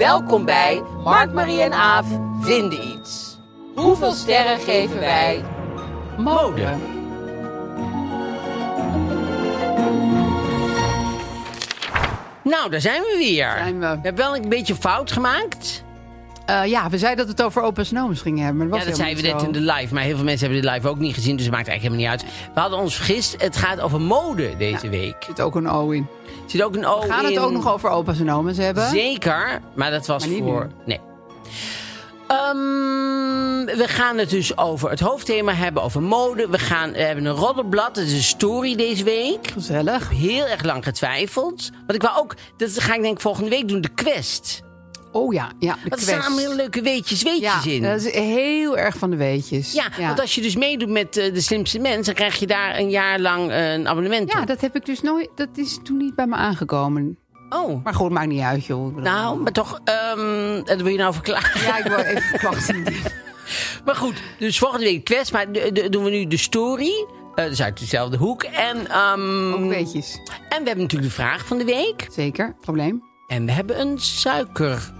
Welkom bij Mark, Marie en Aaf vinden iets. Hoeveel sterren geven wij? Mode. Nou, daar zijn we weer. Zijn we. hebben wel een beetje fout gemaakt. Eh, ja, we zeiden dat het over open snow's ging hebben. Maar dat ja, was dat helemaal zeiden we net in de live. Maar heel veel mensen hebben de live ook niet gezien. Dus het maakt eigenlijk helemaal niet uit. We hadden ons vergist. Het gaat over mode deze week. Er zit ook een O in. Zit ook een O We gaan het ook nog over opa's en oma's hebben. Zeker, maar dat was Maar niet voor. nu. Nee. Ehm, we gaan het dus over het hoofdthema hebben, over mode. We, gaan, we hebben een roddelblad, dat is een story deze week. Gezellig. Heel erg lang getwijfeld. Want ik wou ook, dat ga ik denk ik volgende week doen, de quest. Oh ja, ja. De Er quest. staan allemaal leuke weetjes, weetjes ja, in. dat is heel erg van de weetjes. ja, want als je dus meedoet met eh, de slimste mensen, dan krijg je daar een jaar lang eh, een abonnement ja, op. dat heb ik dus nooit. Dat is toen niet bij me aangekomen. Oh, Maar goed, maakt niet uit, joh. Nou, maar toch, ehm, dat wil je nou verklaren. Ja, ik wil even klachten. Maar goed, dus volgende week quest. Maar de- de- doen we nu de story. Eh dus uit dezelfde hoek. En, ehm, Ook weetjes. en we hebben natuurlijk de vraag van de week. Zeker, probleem. En we hebben een suiker.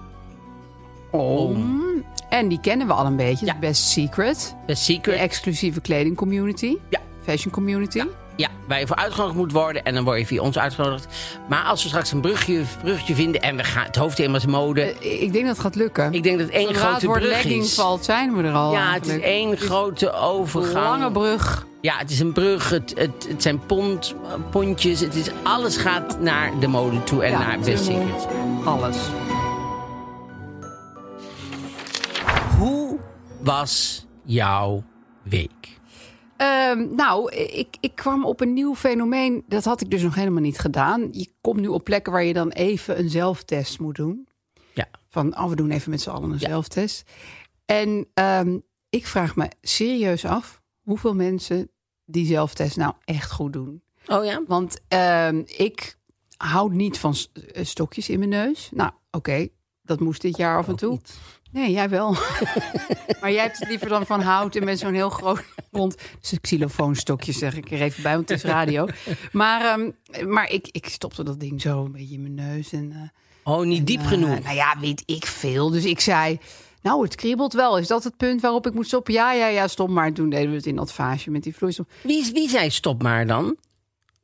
Om. En die kennen we al een beetje. Ja. Ja. Best Secret. De De secret. exclusieve kledingcommunity. Ja. Fashion community. Ja, waar je voor uitgenodigd moet worden. En dan word je via ons uitgenodigd. Maar als we straks een brugje, brugje vinden. En we gaan, het hoofdthema is mode. Eh, Ik denk dat het gaat lukken. ik denk dat één Zodra grote brug legging is. valt, zijn we er al. ja, het is één grote overgang. Een lange brug. Ja, het is een brug. Het, het, het zijn pont, pontjes. Het is, alles gaat naar de mode toe en Ja, naar Best. Secret. Alles. Was jouw week? Ehm, nou, ik, ik kwam op een nieuw fenomeen. Dat had ik dus nog helemaal niet gedaan. Je komt nu op plekken waar je dan even een zelftest moet doen. Ja. Van, oh, we doen even met z'n allen een Ja. zelftest. En ehm, ik vraag me serieus af hoeveel mensen die zelftest nou echt goed doen. Oh ja? Want ehm, ik hou niet van eh, stokjes in mijn neus. Nou, oké, dat moest dit jaar af en toe. Nee, jij wel. maar jij hebt het liever dan van hout en met zo'n heel groot rond xylofoonstokje, zeg ik er even bij, want het is radio. Maar, ehm, maar ik, ik stopte dat ding zo een beetje in mijn neus. En, eh, Oh, niet diep eh, genoeg. nou ja, weet ik veel. Dus ik zei, nou, het kriebelt wel. Is dat het punt waarop ik moet stoppen? Ja, ja, ja, stop maar. Toen deden we het in dat vaasje met die vloeistof. Wie, wie zei stop maar dan?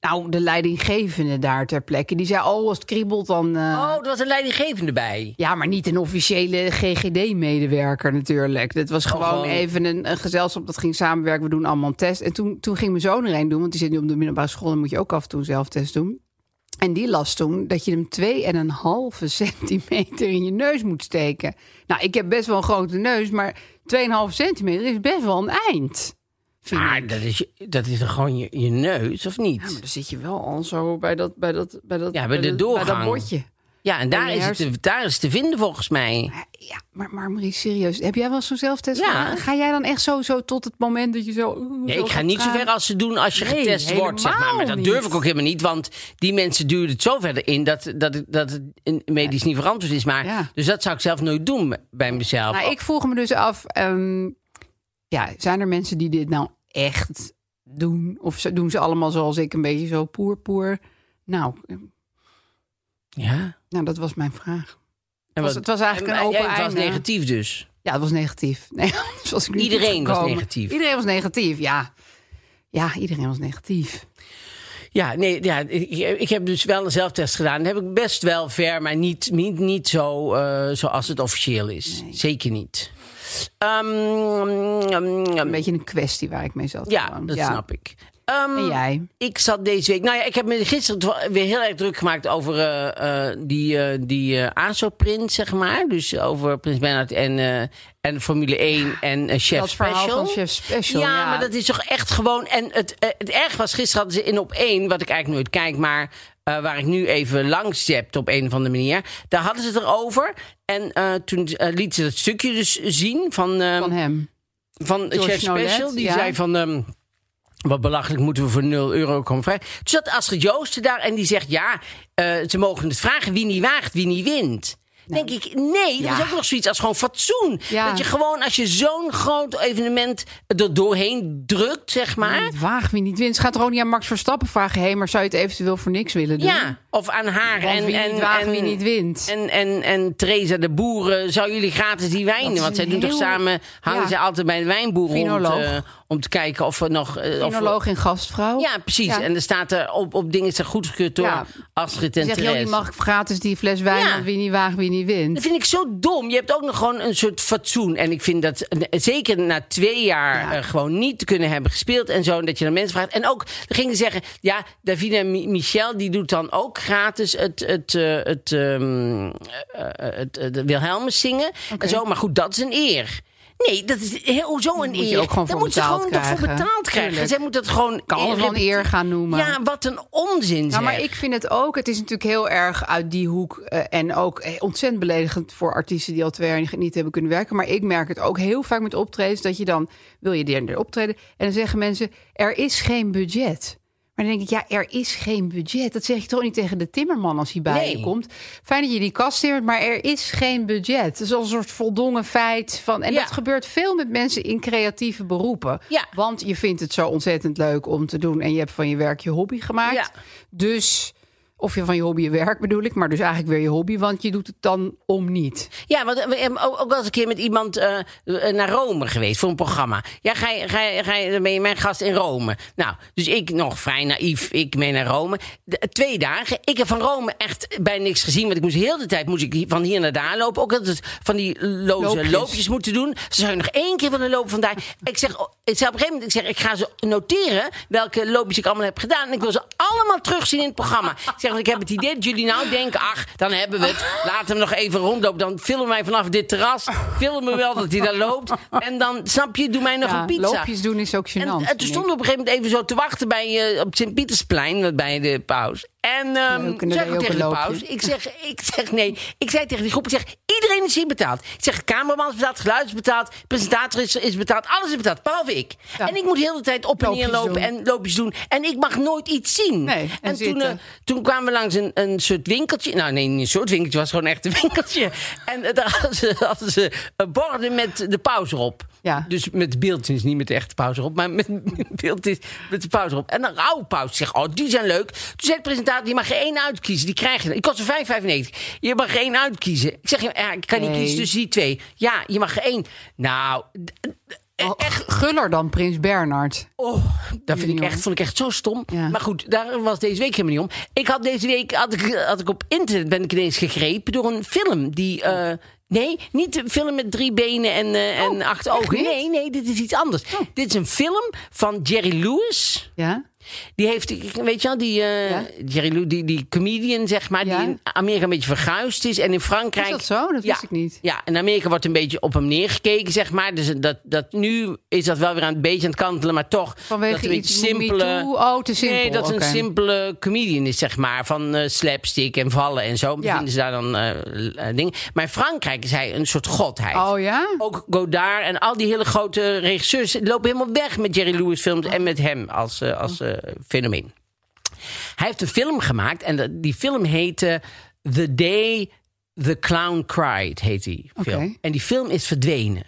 Nou, de leidinggevende daar ter plekke, die zei, oh, als het kriebelt dan... eh, Oh, er was een leidinggevende bij. Ja, maar niet een officiële GGD-medewerker natuurlijk. Dit was gewoon, Oh, gewoon- even een, een gezelschap dat ging samenwerken. We doen allemaal een test. En toen, toen ging mijn zoon er een doen, want die zit nu op de middelbare school. Dan moet je ook af en toe een zelftest doen. En die las toen dat je hem twee en een halve centimeter in je neus moet steken. Nou, ik heb best wel een grote neus, maar 2,5 centimeter is best wel een eind. Maar ik. dat is, dat is gewoon je, je neus, of niet? Ja, maar dan zit je wel al zo bij dat, bij dat, bij dat, Ja, bij de dat- doorgang. Bij dat bordje. Ja, en daar is, het te, daar is het te vinden volgens mij. Ja, maar, maar Marie, serieus. Heb jij wel zo'n zelftest Ja. gedaan? Ga jij dan echt zo, zo tot het moment dat je zo... Nee, ik ga niet zo ver als ze doen als je Nee, getest wordt, zeg maar. Dat niet. durf ik ook helemaal niet, want die mensen duwen het zo verder in dat, dat, het- dat het medisch niet verantwoord is. Maar, Ja. Dus dat zou ik zelf nooit doen bij mezelf. Nou, ik vroeg me dus af... ehm, ja, zijn er mensen die dit nou echt doen? Of doen ze allemaal zoals ik, een beetje zo poer, poer? Nou, eh, Ja. nou dat was mijn vraag. En was- het was eigenlijk en- een open en Het was negatief dus. Ja, het was negatief. Nee, was ik Iedereen was negatief. Iedereen was negatief, ja. Ja, iedereen was negatief. Ja, nee, ja, ik, ik heb dus wel een zelftest gedaan. Dat heb ik best wel ver, maar niet, niet, niet zo eh, zoals het officieel is. Zeker niet. Ehm, um, Een beetje een kwestie waar ik mee zat. ja, gewoon. dat snap ik. Ehm, En jij? Ik zat deze week. Nou ja, ik heb me gisteren weer heel erg druk gemaakt over eh, eh, die, eh die ASO-prins, zeg maar. Dus over Prins Bernhard en, en Formule 1 en Chef dat verhaal Special. van Chef Special. ja, Ja, maar dat is toch echt gewoon. En het, het erg was, gisteren hadden ze in op één, wat ik eigenlijk nooit kijk, maar waar ik nu even langs zet op een of andere manier. Daar hadden ze het erover. En toen uh, liet ze dat stukje dus zien van, uh, van hem. van George Chef Nolet, Special. Die ja. zei van. Um, wat belachelijk moeten we voor 0 euro komen vrij. Toen zat Astrid Joosten daar en die zegt: Ja, uh, ze mogen het vragen wie niet waagt, wie niet wint. Denk ik, nee, dat Ja. is ook nog zoiets als gewoon fatsoen. Ja. Dat je gewoon, als je zo'n groot evenement er doorheen drukt, zeg maar. Wie waag wie niet wint. Ze gaat er ook niet aan Max Verstappen vragen. Hé, maar zou je het eventueel voor niks willen doen? Ja, of aan haar Want en, wie en, en, wie niet wint. En, en, en Theresa de Boeren, zou jullie gratis die is Want zij doen toch samen, hangen Ja. ze altijd bij de wijnboer rond eh, om te kijken of er nog... eh, of- Finoloog en gastvrouw. Ja, precies. Ja. En er staat er op, op dingen is er goedgekeurd door. Astrid en die Therese. mag gratis die fles wijn, want wie niet waagt, wie niet wint. Dat vind ik zo dom. Je hebt ook nog gewoon een soort fatsoen. En ik vind dat eh, zeker na twee jaar Ja. eh, gewoon niet te kunnen hebben gespeeld en zo. En dat je dan mensen vraagt. En ook, gingen ze zeggen, ja, Davina Mi- Michel, die doet dan ook gratis het, het, eh, het, ehm, eh, het, het Wilhelmus zingen. En zo. Maar goed, dat is een eer. Nee, dat is heel, hoezo een moet je eer. ook gewoon Daar voor moet ze gewoon toch voor krijgen. betaald krijgen. Tuurlijk. Zij moet dat gewoon Kan alles een eer gaan noemen. Ja, wat een onzin Nou, maar ik vind het ook. Het is natuurlijk heel erg uit die hoek. eh, en ook eh, ontzettend beledigend voor artiesten die al twee jaar niet, hebben kunnen werken. Maar ik merk het ook heel vaak met optredens. Dat je dan wil je er optreden. En dan zeggen mensen: er is geen budget. Maar dan denk ik, ja, er is geen budget. Dat zeg je toch niet tegen de timmerman als hij bij Nee. je komt. Fijn dat je die kast timmert, maar er is geen budget. Het is al een soort voldongen feit. Van, en Ja. dat gebeurt veel met mensen in creatieve beroepen. Ja. Want je vindt het zo ontzettend leuk om te doen. En je hebt van je werk je hobby gemaakt. Ja. Dus, of je van je hobby je werk bedoel ik, maar dus eigenlijk weer je hobby, want je doet het dan om niet. Ja, want we hebben ook, ook wel eens een keer met iemand eh, eh, naar Rome geweest voor een programma. Ja, ga je, ga je, ga je, dan ben je mijn gast in Rome. Nou, dus ik nog vrij naïef, ik mee naar Rome. De- twee dagen. Ik heb van Rome echt bijna niks gezien. Want ik moest heel de tijd moest ik van hier naar daar lopen. Ook altijd van die loze Loopjes. loopjes, moeten doen. Ze zou je nog één keer willen lopen vandaag. Ik zeg, oh, ik zei op een gegeven moment, ik zeg, ik ga ze noteren welke loopjes ik allemaal heb gedaan. En ik wil ze allemaal terugzien in het programma. Ik zeg, ik heb het idee dat jullie nou denken, ach, dan hebben we het. Laten we nog even rondlopen. Dan filmen wij vanaf dit terras. Filmen we wel dat hij daar loopt. En dan, snap je, doe mij nog Ja, een pizza. loopjes doen is ook gênant. En, en vind toen stonden we op een gegeven moment even zo te wachten bij, eh, op Sint-Pietersplein, bij de paus. En Leuk, zeg ook tegen de paus, ik zeg, ik zeg nee. Ik zei tegen die groep, ik zeg, iedereen is hier betaald. Ik zeg, cameraman is betaald, geluid is betaald, presentator is, is betaald, alles is betaald, behalve ik. Ja. En ik moet heel de hele tijd op en neer lopen doen. en loopjes doen. En ik mag nooit iets zien. Nee, en toen, eh, toen kwamen we langs een, een soort winkeltje. Nou, nee, niet een soort winkeltje, het was gewoon echt een winkeltje. En eh, daar hadden ze, hadden ze eh, borden met de paus erop. Ja. Dus met beeldjes, niet met de echte pauze erop, maar met beeldjes met de pauze erop. En een oude pauze zegt, oh, die zijn leuk. Toen zei de presentator, je mag er één uitkiezen, die krijg je. Ik kost er 5,95. Je mag er één uitkiezen. Ik zeg, ja, ik kan niet Nee. kiezen tussen die twee. Ja, je mag er één. Nou, Oh, echt, Guller dan Prins Bernard. Oh, dat vind ik echt, vond ik echt zo stom. Ja. Maar goed, daar was deze week helemaal niet om. Ik had deze week, had ik, had ik op internet ben ik ineens gegrepen door een film die... eh, Nee, niet de film met drie benen en, eh, en acht ogen. Oh, niet? Oh. Nee, nee, dit is iets anders. Dit is een film van Jerry Lewis. Ja? Die heeft, weet je wel, die, eh, Ja. Jerry die, die comedian, zeg maar, Ja. die in Amerika een beetje verguisd is. En in Frankrijk. Is dat zo? Dat ja, wist ik niet. Ja, in Amerika wordt een beetje op hem neergekeken, zeg maar. Dus dat, dat, nu is dat wel weer een beetje aan het kantelen, maar toch. Vanwege iets simpele. Oh, te simpel. Nee, dat Oké. een simpele comedian is, zeg maar. Van eh, slapstick en vallen en zo. Ja. Vinden ze daar dan eh, dingen. Maar in Frankrijk is hij een soort godheid. Oh ja? Ook Godard en al die hele grote regisseurs lopen helemaal weg met Jerry Lewis films en met hem als, als fenomeen. Hij heeft een film gemaakt en die film heette The Day the Clown Cried, heet die film. En die film is verdwenen.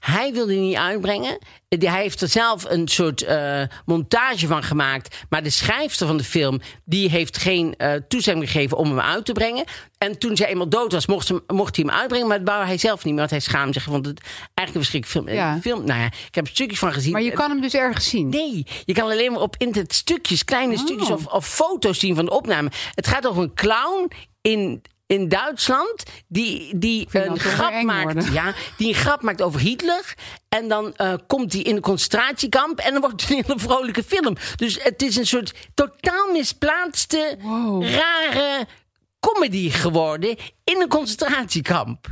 Hij wilde die niet uitbrengen. Hij heeft er zelf een soort eh, montage van gemaakt. Maar de schrijfster van de film... die heeft geen eh, toestemming gegeven om hem uit te brengen. En toen zij eenmaal dood was, mocht, ze, mocht hij hem uitbrengen. Maar dat wou hij zelf niet meer. Want hij schaamde zich. Vond het eigenlijk een verschrikkelijk film. Ja. Eh, film. Nou ja, ik heb stukjes van gezien. Maar je kan hem dus ergens zien. Nee, je kan alleen maar op internet stukjes, kleine Oh. stukjes of, of foto's zien van de opname. Het gaat over een clown in, in Duitsland die, die een grap maakt. worden. Ja, die een grap maakt over Hitler. En dan eh, komt hij in een concentratiekamp en dan wordt het een hele vrolijke film. Dus het is een soort totaal misplaatste, Wow. rare comedy geworden in een concentratiekamp.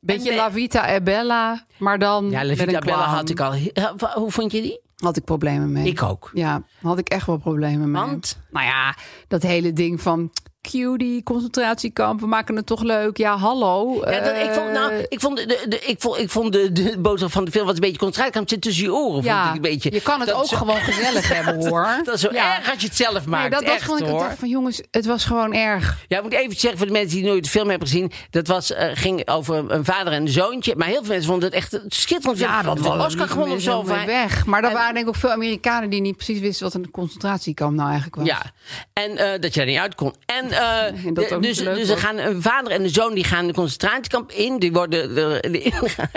Beetje En, La Vita e Bella, maar dan Ja, La Vita een Bella had ik al. Hoe vond je die? Had ik problemen mee. Ik ook. Ja, had ik echt wel problemen mee. Want? Nou ja, dat hele ding van cutie, concentratiekamp, we maken het toch leuk. Ja, hallo. Ja, dat, ik vond, nou, eh, ik vond, de, de, ik vond, ik vond de, de boodschap van de film was een beetje concentratiekamp zit tussen je oren. vond ja, ik een beetje. je kan het ook zo- gewoon gezellig hebben, hoor. Dat is zo ja. erg als je het zelf maakt. Nee, dat, dat echt, vond ik hoor. dacht van jongens, het was gewoon erg. Ja, ik moet even zeggen voor de mensen die nooit de film hebben gezien. Dat was, eh, ging over een, vader en een zoontje. Maar heel veel mensen vonden het echt een schitterend film. Ja, dat was Oscar gewonnen of zo. weg. Maar er En- waren denk ik ook veel Amerikanen die niet precies wisten wat een concentratiekamp nou eigenlijk was. Ja, en eh, dat je er niet uit kon. En, eh, dat ook dus, leuk dus er was. gaan een vader en een zoon die gaan de concentratiekamp in. Die worden er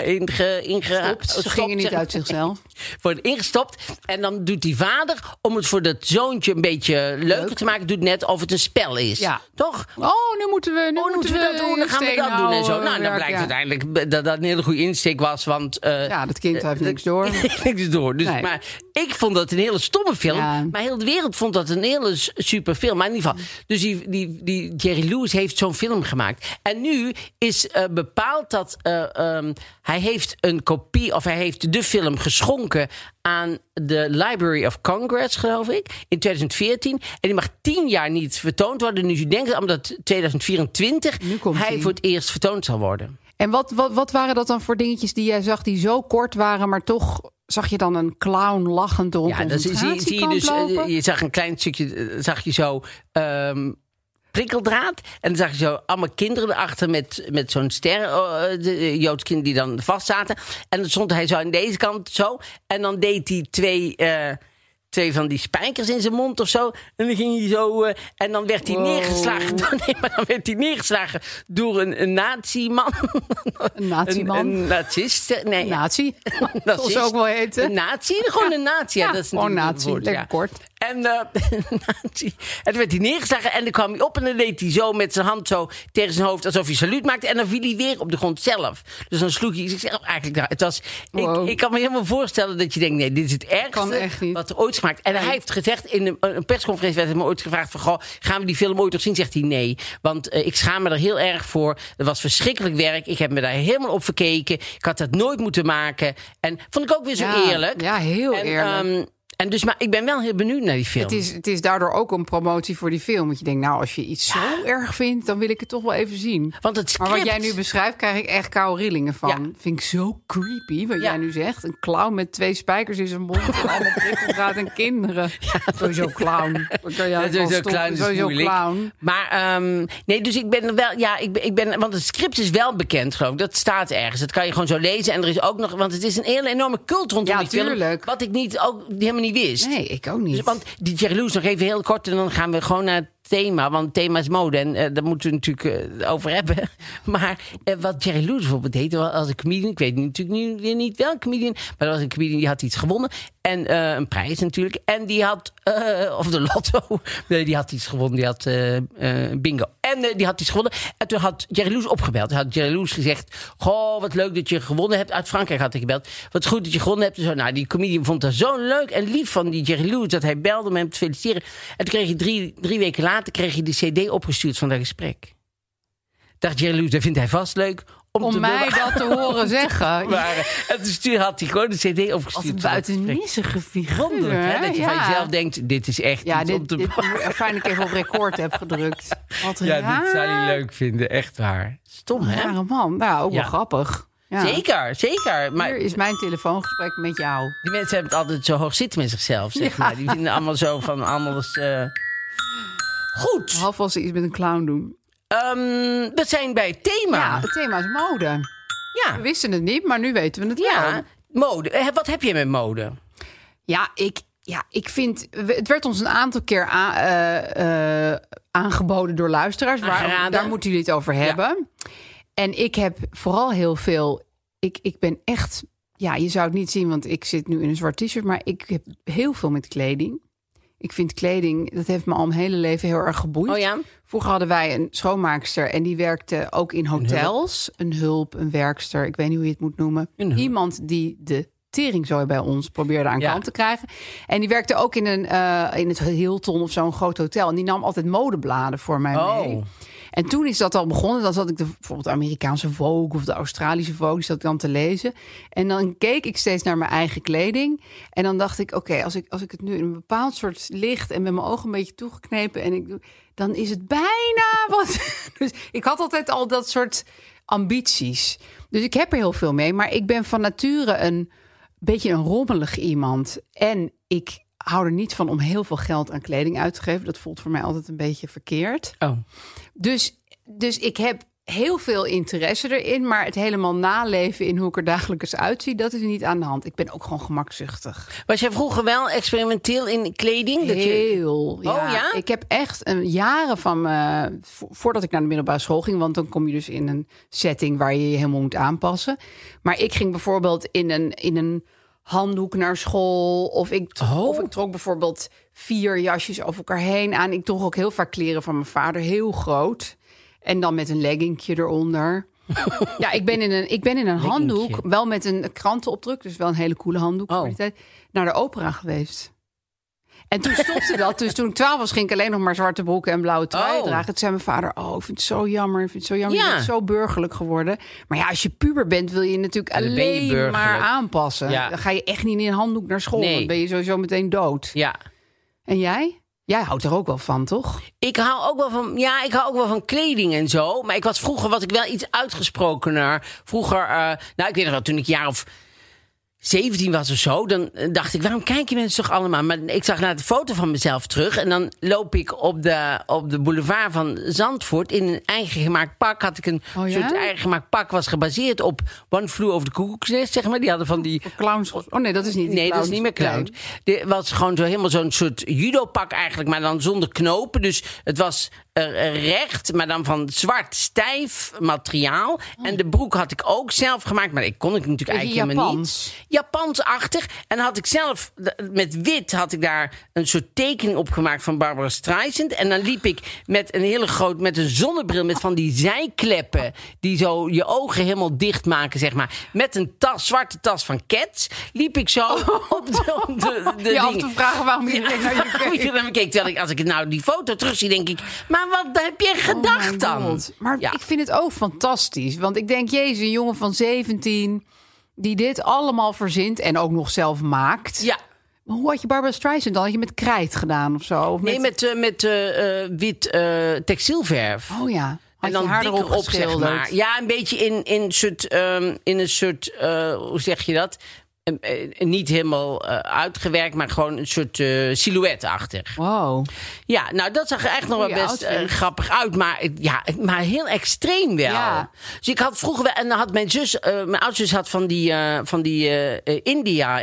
inge. Ze gingen niet uit zichzelf. Worden ingestopt. En dan doet die vader, om het voor dat zoontje een beetje leuker te maken, doet net of het een spel is. Ja. Toch? Oh, nu moeten we, nu Oh, moeten we dat doen, dan gaan we dat doen en zo. Nou, dan blijkt ja. uiteindelijk dat dat een hele goede insteek was. Want eh, Ja, dat kind heeft niks door. niks door. Dus, Nee. Maar ik vond dat een hele stomme film. Ja. Maar heel de wereld vond dat een hele super film. Maar in ieder geval. Dus die, die, die Jerry Lewis heeft zo'n film gemaakt. En nu is eh, bepaald dat eh, ehm, hij heeft een kopie, of hij heeft de film geschonken aan de Library of Congress, geloof ik, in 2014. En die mag tien jaar niet vertoond worden. Dus u denkt omdat 2024 Nu komt hij voor het eerst vertoond zal worden. En wat, wat, wat waren dat dan voor dingetjes die jij zag die zo kort waren, maar toch zag je dan een clown lachend door Ja, dan zie, je dus. eh, lopen? je zag een klein stukje, zag je zo. ehm, prikkeldraad. En dan zag je zo allemaal kinderen erachter met, met zo'n ster. de Joods kinderen die dan vast zaten. En dan stond hij zo aan deze kant zo. En dan deed hij twee. eh, Twee van die spijkers in zijn mond of zo. En dan ging hij zo. en dan werd hij Wow. neergeslagen. door- Nee, maar dan werd hij neergeslagen door een, een nazi-man. Een nazi-man? Een, een Nee, Nazi, Nacist. ze ook wel heten. Een nazi? Gewoon een nazi. Ja, Ja, dat is gewoon natuurlijk nazi, een woord, lekker kort. En, en toen werd hij neergeslagen en dan kwam hij op en dan deed hij zo met zijn hand zo tegen zijn hoofd alsof hij saluut maakte. En dan viel hij weer op de grond zelf. Dus dan sloeg hij zichzelf eigenlijk daar. Het was, Wow. ik, ik kan me helemaal voorstellen dat je denkt, nee, dit is het ergste wat er ooit is gemaakt. En hij heeft gezegd, in een, een persconferentie werd hem ooit gevraagd van, goh, gaan we die film ooit nog zien? Zegt hij nee, want eh, ik schaam me er heel erg voor. Het was verschrikkelijk werk. Ik heb me daar helemaal op verkeken. Ik had dat nooit moeten maken. En vond ik ook weer zo Ja, eerlijk. ja, heel en, eerlijk. ehm, en dus, maar ik ben wel heel benieuwd naar die film. Het is, het is daardoor ook een promotie voor die film. Want je denkt, nou, als je iets zo erg vindt, dan wil ik het toch wel even zien. Want het Maar wat script- jij nu beschrijft, krijg ik echt koude rillingen van. Ja. Vind ik zo creepy, wat Ja. jij nu zegt. Een clown met twee spijkers in zijn mond en allemaal prikkeldraad en kinderen. sowieso clown. Dat kan jij wel sowieso clown is Sowieso clown. Maar ehm, nee, dus ik ben wel. Ja, ik ik ben. Want het script is wel bekend, geloof ik. Dat staat ergens. Dat kan je gewoon zo lezen. En er is ook nog. Want het is een hele enorme cult rondom Ja, die film. tuurlijk. Wat ik niet, ook helemaal niet wist. Nee, ik ook niet. Dus, want die Jerry Lewis, nog even heel kort. En dan gaan we gewoon naar thema. Want thema is mode. En eh, daar moeten we natuurlijk eh, over hebben. Maar eh, wat Jerry Lewis bijvoorbeeld deed als een comedian. Ik weet natuurlijk nu niet welke comedian. Maar dat was een comedian die had iets gewonnen. En een prijs natuurlijk. En die had. of de lotto. Die had iets gewonnen. Die had bingo. En die had iets gewonnen. En toen had Jerry Lewis opgebeld. Toen had Jerry Lewis gezegd. Goh, wat leuk dat je gewonnen hebt. Uit Frankrijk had hij gebeld. Wat goed dat je gewonnen hebt. En Zo, nou, die comedian vond dat zo leuk en lief van die Jerry Lewis. Dat hij belde om hem te feliciteren. En toen kreeg je drie, drie weken later kreeg je de CD opgestuurd van dat gesprek. Dacht Jerry Lewis, dat vindt hij vast leuk. Om, Om te mij dat te horen zeggen. En toen had hij gewoon de CD Als opgestuurd. een van dat gesprek. buitenissige figuur. Wonderlijk, hè? Dat je van jezelf denkt, dit is echt Ja, iets om dit, te dit, fijn dat ik even op record heb gedrukt. Wat Ja, raar. dit zou hij leuk vinden, echt waar. Stom, hè? Rare man. Nou, ook Ja. wel grappig. Ja. Zeker, zeker. Maar Hier is mijn telefoongesprek met jou. die mensen hebben het altijd zo hoog zitten met zichzelf, zeg Ja. maar. Die vinden allemaal zo van, allemaal eens... Goed, Behalve als ze iets met een clown doen. Ehm, we zijn bij het thema. Ja, het thema is mode. Ja. We wisten het niet, maar nu weten we het wel. Ja, mode. Eh, Wat heb je met mode? Ja, ik, ja, ik vind. Het werd ons een aantal keer eh, eh, aangeboden door luisteraars. Waar, daar moeten jullie het over hebben. En ik heb vooral heel veel. Ik, ik ben echt. Ja, je zou het niet zien, want ik zit nu in een zwart t-shirt. Maar ik heb heel veel met kleding. Ik vind kleding, dat heeft me al mijn hele leven heel erg geboeid. Oh ja? Vroeger hadden wij een schoonmaakster en die werkte ook in hotels. Een hulp, een werkster, ik weet niet hoe je het moet noemen. Iemand die de teringzooi bij ons probeerde aan Ja. kant te krijgen. En die werkte ook in, een, eh, in het Hilton of zo'n groot hotel. En die nam altijd modebladen voor mij Oh. mee. En toen is dat al begonnen. Dan zat ik de, bijvoorbeeld de Amerikaanse Vogue of de Australische Vogue. Die zat ik dan te lezen. En dan keek ik steeds naar mijn eigen kleding. En dan dacht ik, oké, als, ik, als ik het nu in een bepaald soort licht... en met mijn ogen een beetje toegeknepen... en ik doe, dan is het bijna wat... dus ik had altijd al dat soort ambities. Dus ik heb er heel veel mee. Maar ik ben van nature een beetje een rommelig iemand. En ik hou er niet van om heel veel geld aan kleding uit te geven. Dat voelt voor mij altijd een beetje verkeerd. Oh. Dus, dus ik heb heel veel interesse erin, maar het helemaal naleven in hoe ik er dagelijks uitzie, dat is niet aan de hand. Ik ben ook gewoon gemakzuchtig. Was jij vroeger wel experimenteel in kleding? Dat je... Heel. Ja. Oh, ja? Ik heb echt een jaren van me, voordat ik naar de middelbare school ging, want dan kom je dus in een setting waar je je helemaal moet aanpassen. Maar ik ging bijvoorbeeld in een, in een handdoek naar school, of ik, Oh. of ik trok bijvoorbeeld vier jasjes over elkaar heen aan. Ik droeg ook heel vaak kleren van mijn vader, heel groot. En dan met een leggingje eronder. ja, ik ben in een, ik ben in een handdoek, wel met een krantenopdruk, dus wel een hele coole handdoek Oh. voor die tijd, naar de opera geweest. En toen stopte dat. Dus toen ik twaalf was, ging ik alleen nog maar zwarte broeken en blauwe trui Oh. dragen. Toen zei mijn vader, oh, ik vind het zo jammer. Ik vind het zo jammer. Ja. Je bent zo burgerlijk geworden. Maar ja, als je puber bent, wil je natuurlijk dan je alleen maar aanpassen. Ja. Dan ga je echt niet in een handdoek naar school. Nee. Dan ben je sowieso meteen dood. Ja. En jij? Jij houdt er ook wel van, toch? Ik hou ook wel van, ja, ik hou ook wel van kleding en zo. Maar ik was vroeger was ik wel iets uitgesprokener. Vroeger, eh, nou, ik weet nog wel, toen ik jaar of 17 was of zo, dan eh, dacht ik, waarom kijken mensen toch allemaal? Maar ik zag naar de foto van mezelf terug en dan loop ik op de, op de boulevard van Zandvoort in een eigen gemaakt pak. Had ik een Oh ja? soort eigen gemaakt pak, was gebaseerd op One Flew Over the Cuckoo's Nest, zeg maar. Die hadden van die Clowns. Oh nee, dat is niet Nee, dat is niet meer clown. Dit was gewoon zo helemaal zo'n soort judo-pak eigenlijk, maar dan zonder knopen. Dus het was recht, maar dan van zwart stijf materiaal. En de broek had ik ook zelf gemaakt, maar ik kon ik natuurlijk eigenlijk helemaal niet. Japansachtig. En had ik zelf, de- met wit had ik daar een soort tekening op gemaakt van Barbara Streisand. En dan liep ik met een hele groot, met een zonnebril, met van die zijkleppen. Die zo je ogen helemaal dicht maken, zeg maar. Met een tas, zwarte tas van Cats. Liep ik zo op de, op de, de Je af dingen. te vragen waarom je iedereen naar me keek. Terwijl ik, als ik nou die foto terugzie, denk ik... Maar wat heb je gedacht Oh my dan? Maar Ja. ik vind het ook fantastisch. Want ik denk, jezus, een jongen van 17 die dit allemaal verzint en ook nog zelf maakt. Ja. Maar hoe had je Barbara Streisand dan? Had je met krijt gedaan of zo? Of Nee, met, eh, met eh, eh, wit eh, textielverf. Oh ja. Had en dan haar erop op, zeg maar. Ja, een beetje in, in, soort, ehm, in een soort, hoe zeg je dat? Niet helemaal eh, uitgewerkt, maar gewoon een soort eh silhouetachtig. Wow. Ja, nou dat zag er echt nog wel best eh, grappig uit. Maar, ja, maar heel extreem wel. Ja. Dus ik had vroeger wel... En dan had mijn zus... mijn oudzus had van die, van die India...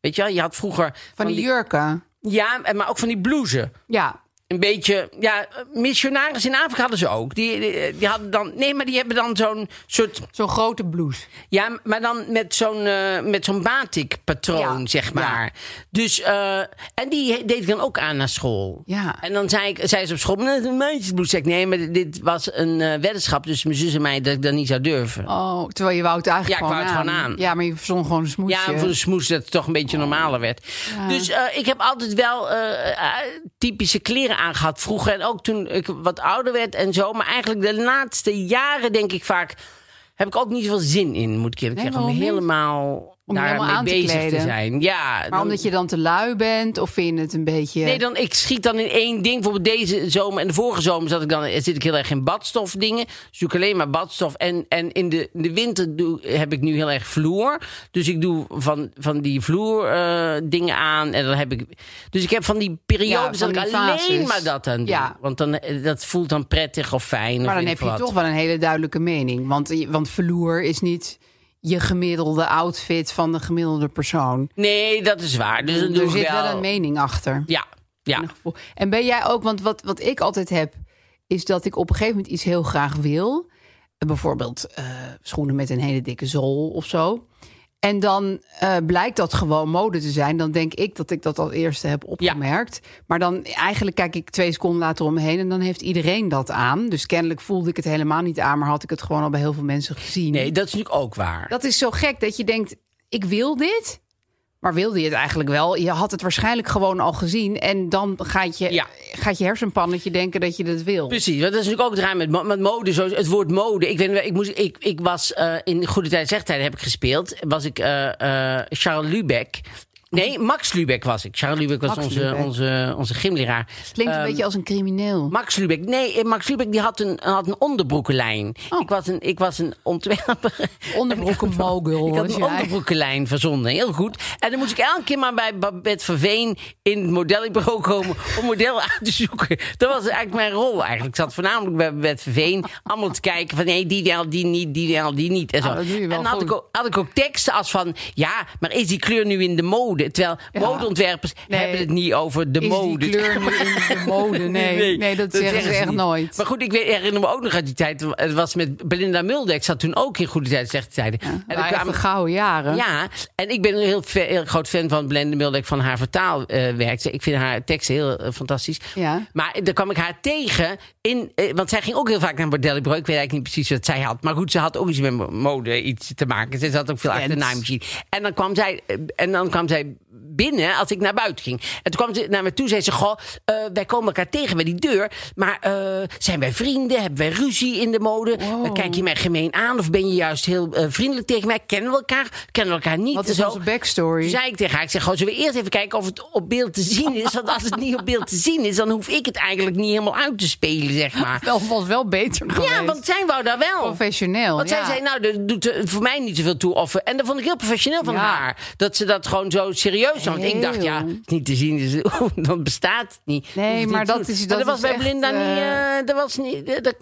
weet je wel? Je had vroeger... Van die jurken. Ja, maar ook van die blouses. Ja. Een beetje... Ja, missionaris in Afrika hadden ze ook. Die, die, die hadden dan... Nee, maar die hebben dan zo'n soort... Zo'n grote blouse. Ja, maar dan met zo'n eh, met zo'n batik-patroon, Ja, zeg maar. ja. Dus, eh, en die deed ik dan ook aan naar school. Ja. En dan zei, ik, zei ze op school, "Nou, dat is een meisjesblouse. Zeg ik, nee, maar dit was een eh, weddenschap tussen mijn zus en mij dat ik dat niet zou durven. Oh, terwijl je wou het eigenlijk Ja, ik gewoon, wou het aan. gewoon aan. Ja, maar je verzon gewoon een smoesje. Ja, voor de smoes dat het toch een beetje normaler werd. Dus ik heb altijd wel eh, eh, typische kleren aangehad vroeger. En ook toen ik wat ouder werd en zo. Maar eigenlijk de laatste jaren denk ik vaak... heb ik ook niet zoveel zin in, moet ik eerlijk Nee, zeggen. Om helemaal... Om helemaal aan te bezig te kleden. zijn. Ja, Maar dan- omdat je dan te lui bent of vind je het een beetje... Nee, dan, ik schiet dan in één ding. Bijvoorbeeld deze zomer en de vorige zomer zat ik dan, zit ik heel erg in badstof dingen. Zoek alleen maar badstof. En, en in, de, in de winter doe, heb ik nu heel erg vloer. Dus ik doe van, van die vloer eh, dingen aan. En dan heb ik, dus ik heb van die periodes dat ik alleen maar dat aan doe. Ja. Want dan, eh, dat voelt dan prettig of fijn. of Maar dan heb je wat. toch wel een hele duidelijke mening. Want, want verloer is niet je gemiddelde outfit van de gemiddelde persoon. Nee, dat is waar. Dus er zit wel, wel een mening achter. Ja, ja. En ben jij ook, want wat, wat ik altijd heb, is dat ik op een gegeven moment iets heel graag wil. Bijvoorbeeld eh, schoenen met een hele dikke zool of zo. En dan eh, blijkt dat gewoon mode te zijn. Dan denk ik dat ik dat als eerste heb opgemerkt. Maar dan eigenlijk kijk ik twee seconden later om me heen en dan heeft iedereen dat aan. Dus kennelijk voelde ik het helemaal niet aan, maar had ik het gewoon al bij heel veel mensen gezien. Nee, dat is natuurlijk ook waar. Dat is zo gek dat je denkt, ik wil dit. Maar wilde je het eigenlijk wel? Je had het waarschijnlijk gewoon al gezien. En dan gaat je, Ja. gaat je hersenpannetje denken dat je dat wil. Precies, dat is natuurlijk ook het raar met, met mode. Zo, het woord mode. Ik, weet, ik, moest, ik, ik was eh, in Goede Tijd, Slechte Tijd heb ik gespeeld. Was ik eh, eh, Charles Lubeck. Nee, Max Lubeck was ik. Charles Lubeck was Max onze, Lubeck. onze, onze gymleraar. Klinkt een Ehm, beetje als een crimineel. Max Lubeck. Nee, eh, Max Lubeck die had een, had een onderbroekenlijn. Oh. Ik, was een, ik was een ontwerper. Onderbroekenmogul Ik had een onderbroekenlijn verzonden. Heel goed. En dan moest ik elke keer maar bij Babette Verveen in het modellenbureau komen om modellen uit te zoeken. Dat was eigenlijk mijn rol eigenlijk. Ik zat voornamelijk bij Babette Verveen allemaal te kijken van nee, die wel, die niet, die wel, die niet. En, zo. Ah, en dan had goed. ik, ook, had ik ook teksten als van ja, maar is die kleur nu in de mode? Terwijl Ja. modeontwerpers Nee. hebben het niet over de Is mode. die kleur nu in de mode? Nee, nee, dat, zeggen ze echt niet. nooit. Maar goed, ik weet- herinner me ook nog uit die tijd. Het was met Belinda Mulder. Ik zat toen ook in Goede Tijd, Slechte Tijden. en en dan kwamen- de gouden jaren. ja, en ik ben een heel, groot fan van Belinda Mulder van haar vertaalwerk. ik vind haar teksten heel eh, fantastisch. Ja. Maar dan kwam ik haar tegen in, eh, want zij ging ook heel vaak naar bordellenbureau. Ik weet eigenlijk niet precies wat zij had, maar goed, ze had ook iets met mo- mode iets te maken. Ze zat ook veel achter de naaimachine. En dan kwam zij, eh, en dan kwam zij good binnen als ik naar buiten ging. En toen kwam ze naar me toe, zei ze: Goh, eh, wij komen elkaar tegen bij die deur. Maar eh, zijn wij vrienden? Hebben wij ruzie in de mode? Wow. Eh, Kijk je mij gemeen aan? Of ben je juist heel vriendelijk tegen mij? Kennen we elkaar? Kennen we elkaar niet? Wat is Zo. onze backstory? Toen zei ik tegen haar, ik zeg, gewoon, zullen we eerst even kijken of het op beeld te zien is? Want als het niet op beeld te zien is, dan hoef ik het eigenlijk niet helemaal uit te spelen, zeg maar. Wel, was wel beter geweest. Ja, want zij wou daar wel. Professioneel, Want ja. zij zei, nou, dat doet voor mij niet zoveel toe. Of, en dat vond ik heel professioneel van Ja. haar. Dat ze dat gewoon zo serieus nam. Want ik dacht, ja, het niet te zien, dus, dan bestaat het niet. Nee, het maar dat doen. is- Maar dat was bij echt, Belinda niet, eh, eh, dat was niet, dat,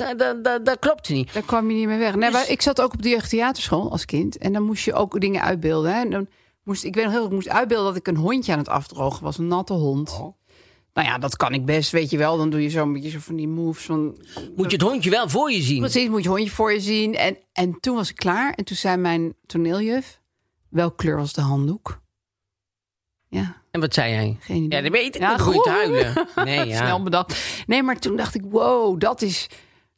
dat, dat, klopte niet. Daar kwam je niet meer weg. Nee, maar ik zat ook op de jeugdtheaterschool als kind. En dan moest je ook dingen uitbeelden. Hè. En dan moest, ik weet nog heel goed, ik moest uitbeelden dat ik een hondje aan het afdrogen was. Een natte hond. Oh. Nou ja, dat kan ik best, weet je wel. Dan doe je zo'n beetje zo van die moves van... Moet je het hondje wel voor je zien. Precies, moet je hondje voor je zien. En, en toen was ik klaar. En toen zei mijn toneeljuf... Welke kleur was de handdoek? Ja, En wat zei jij? geen idee. Ja, dat weet ik. Ja, te huilen. Nee, ja. Snel bedacht. Nee, maar toen dacht ik, wow, dat is,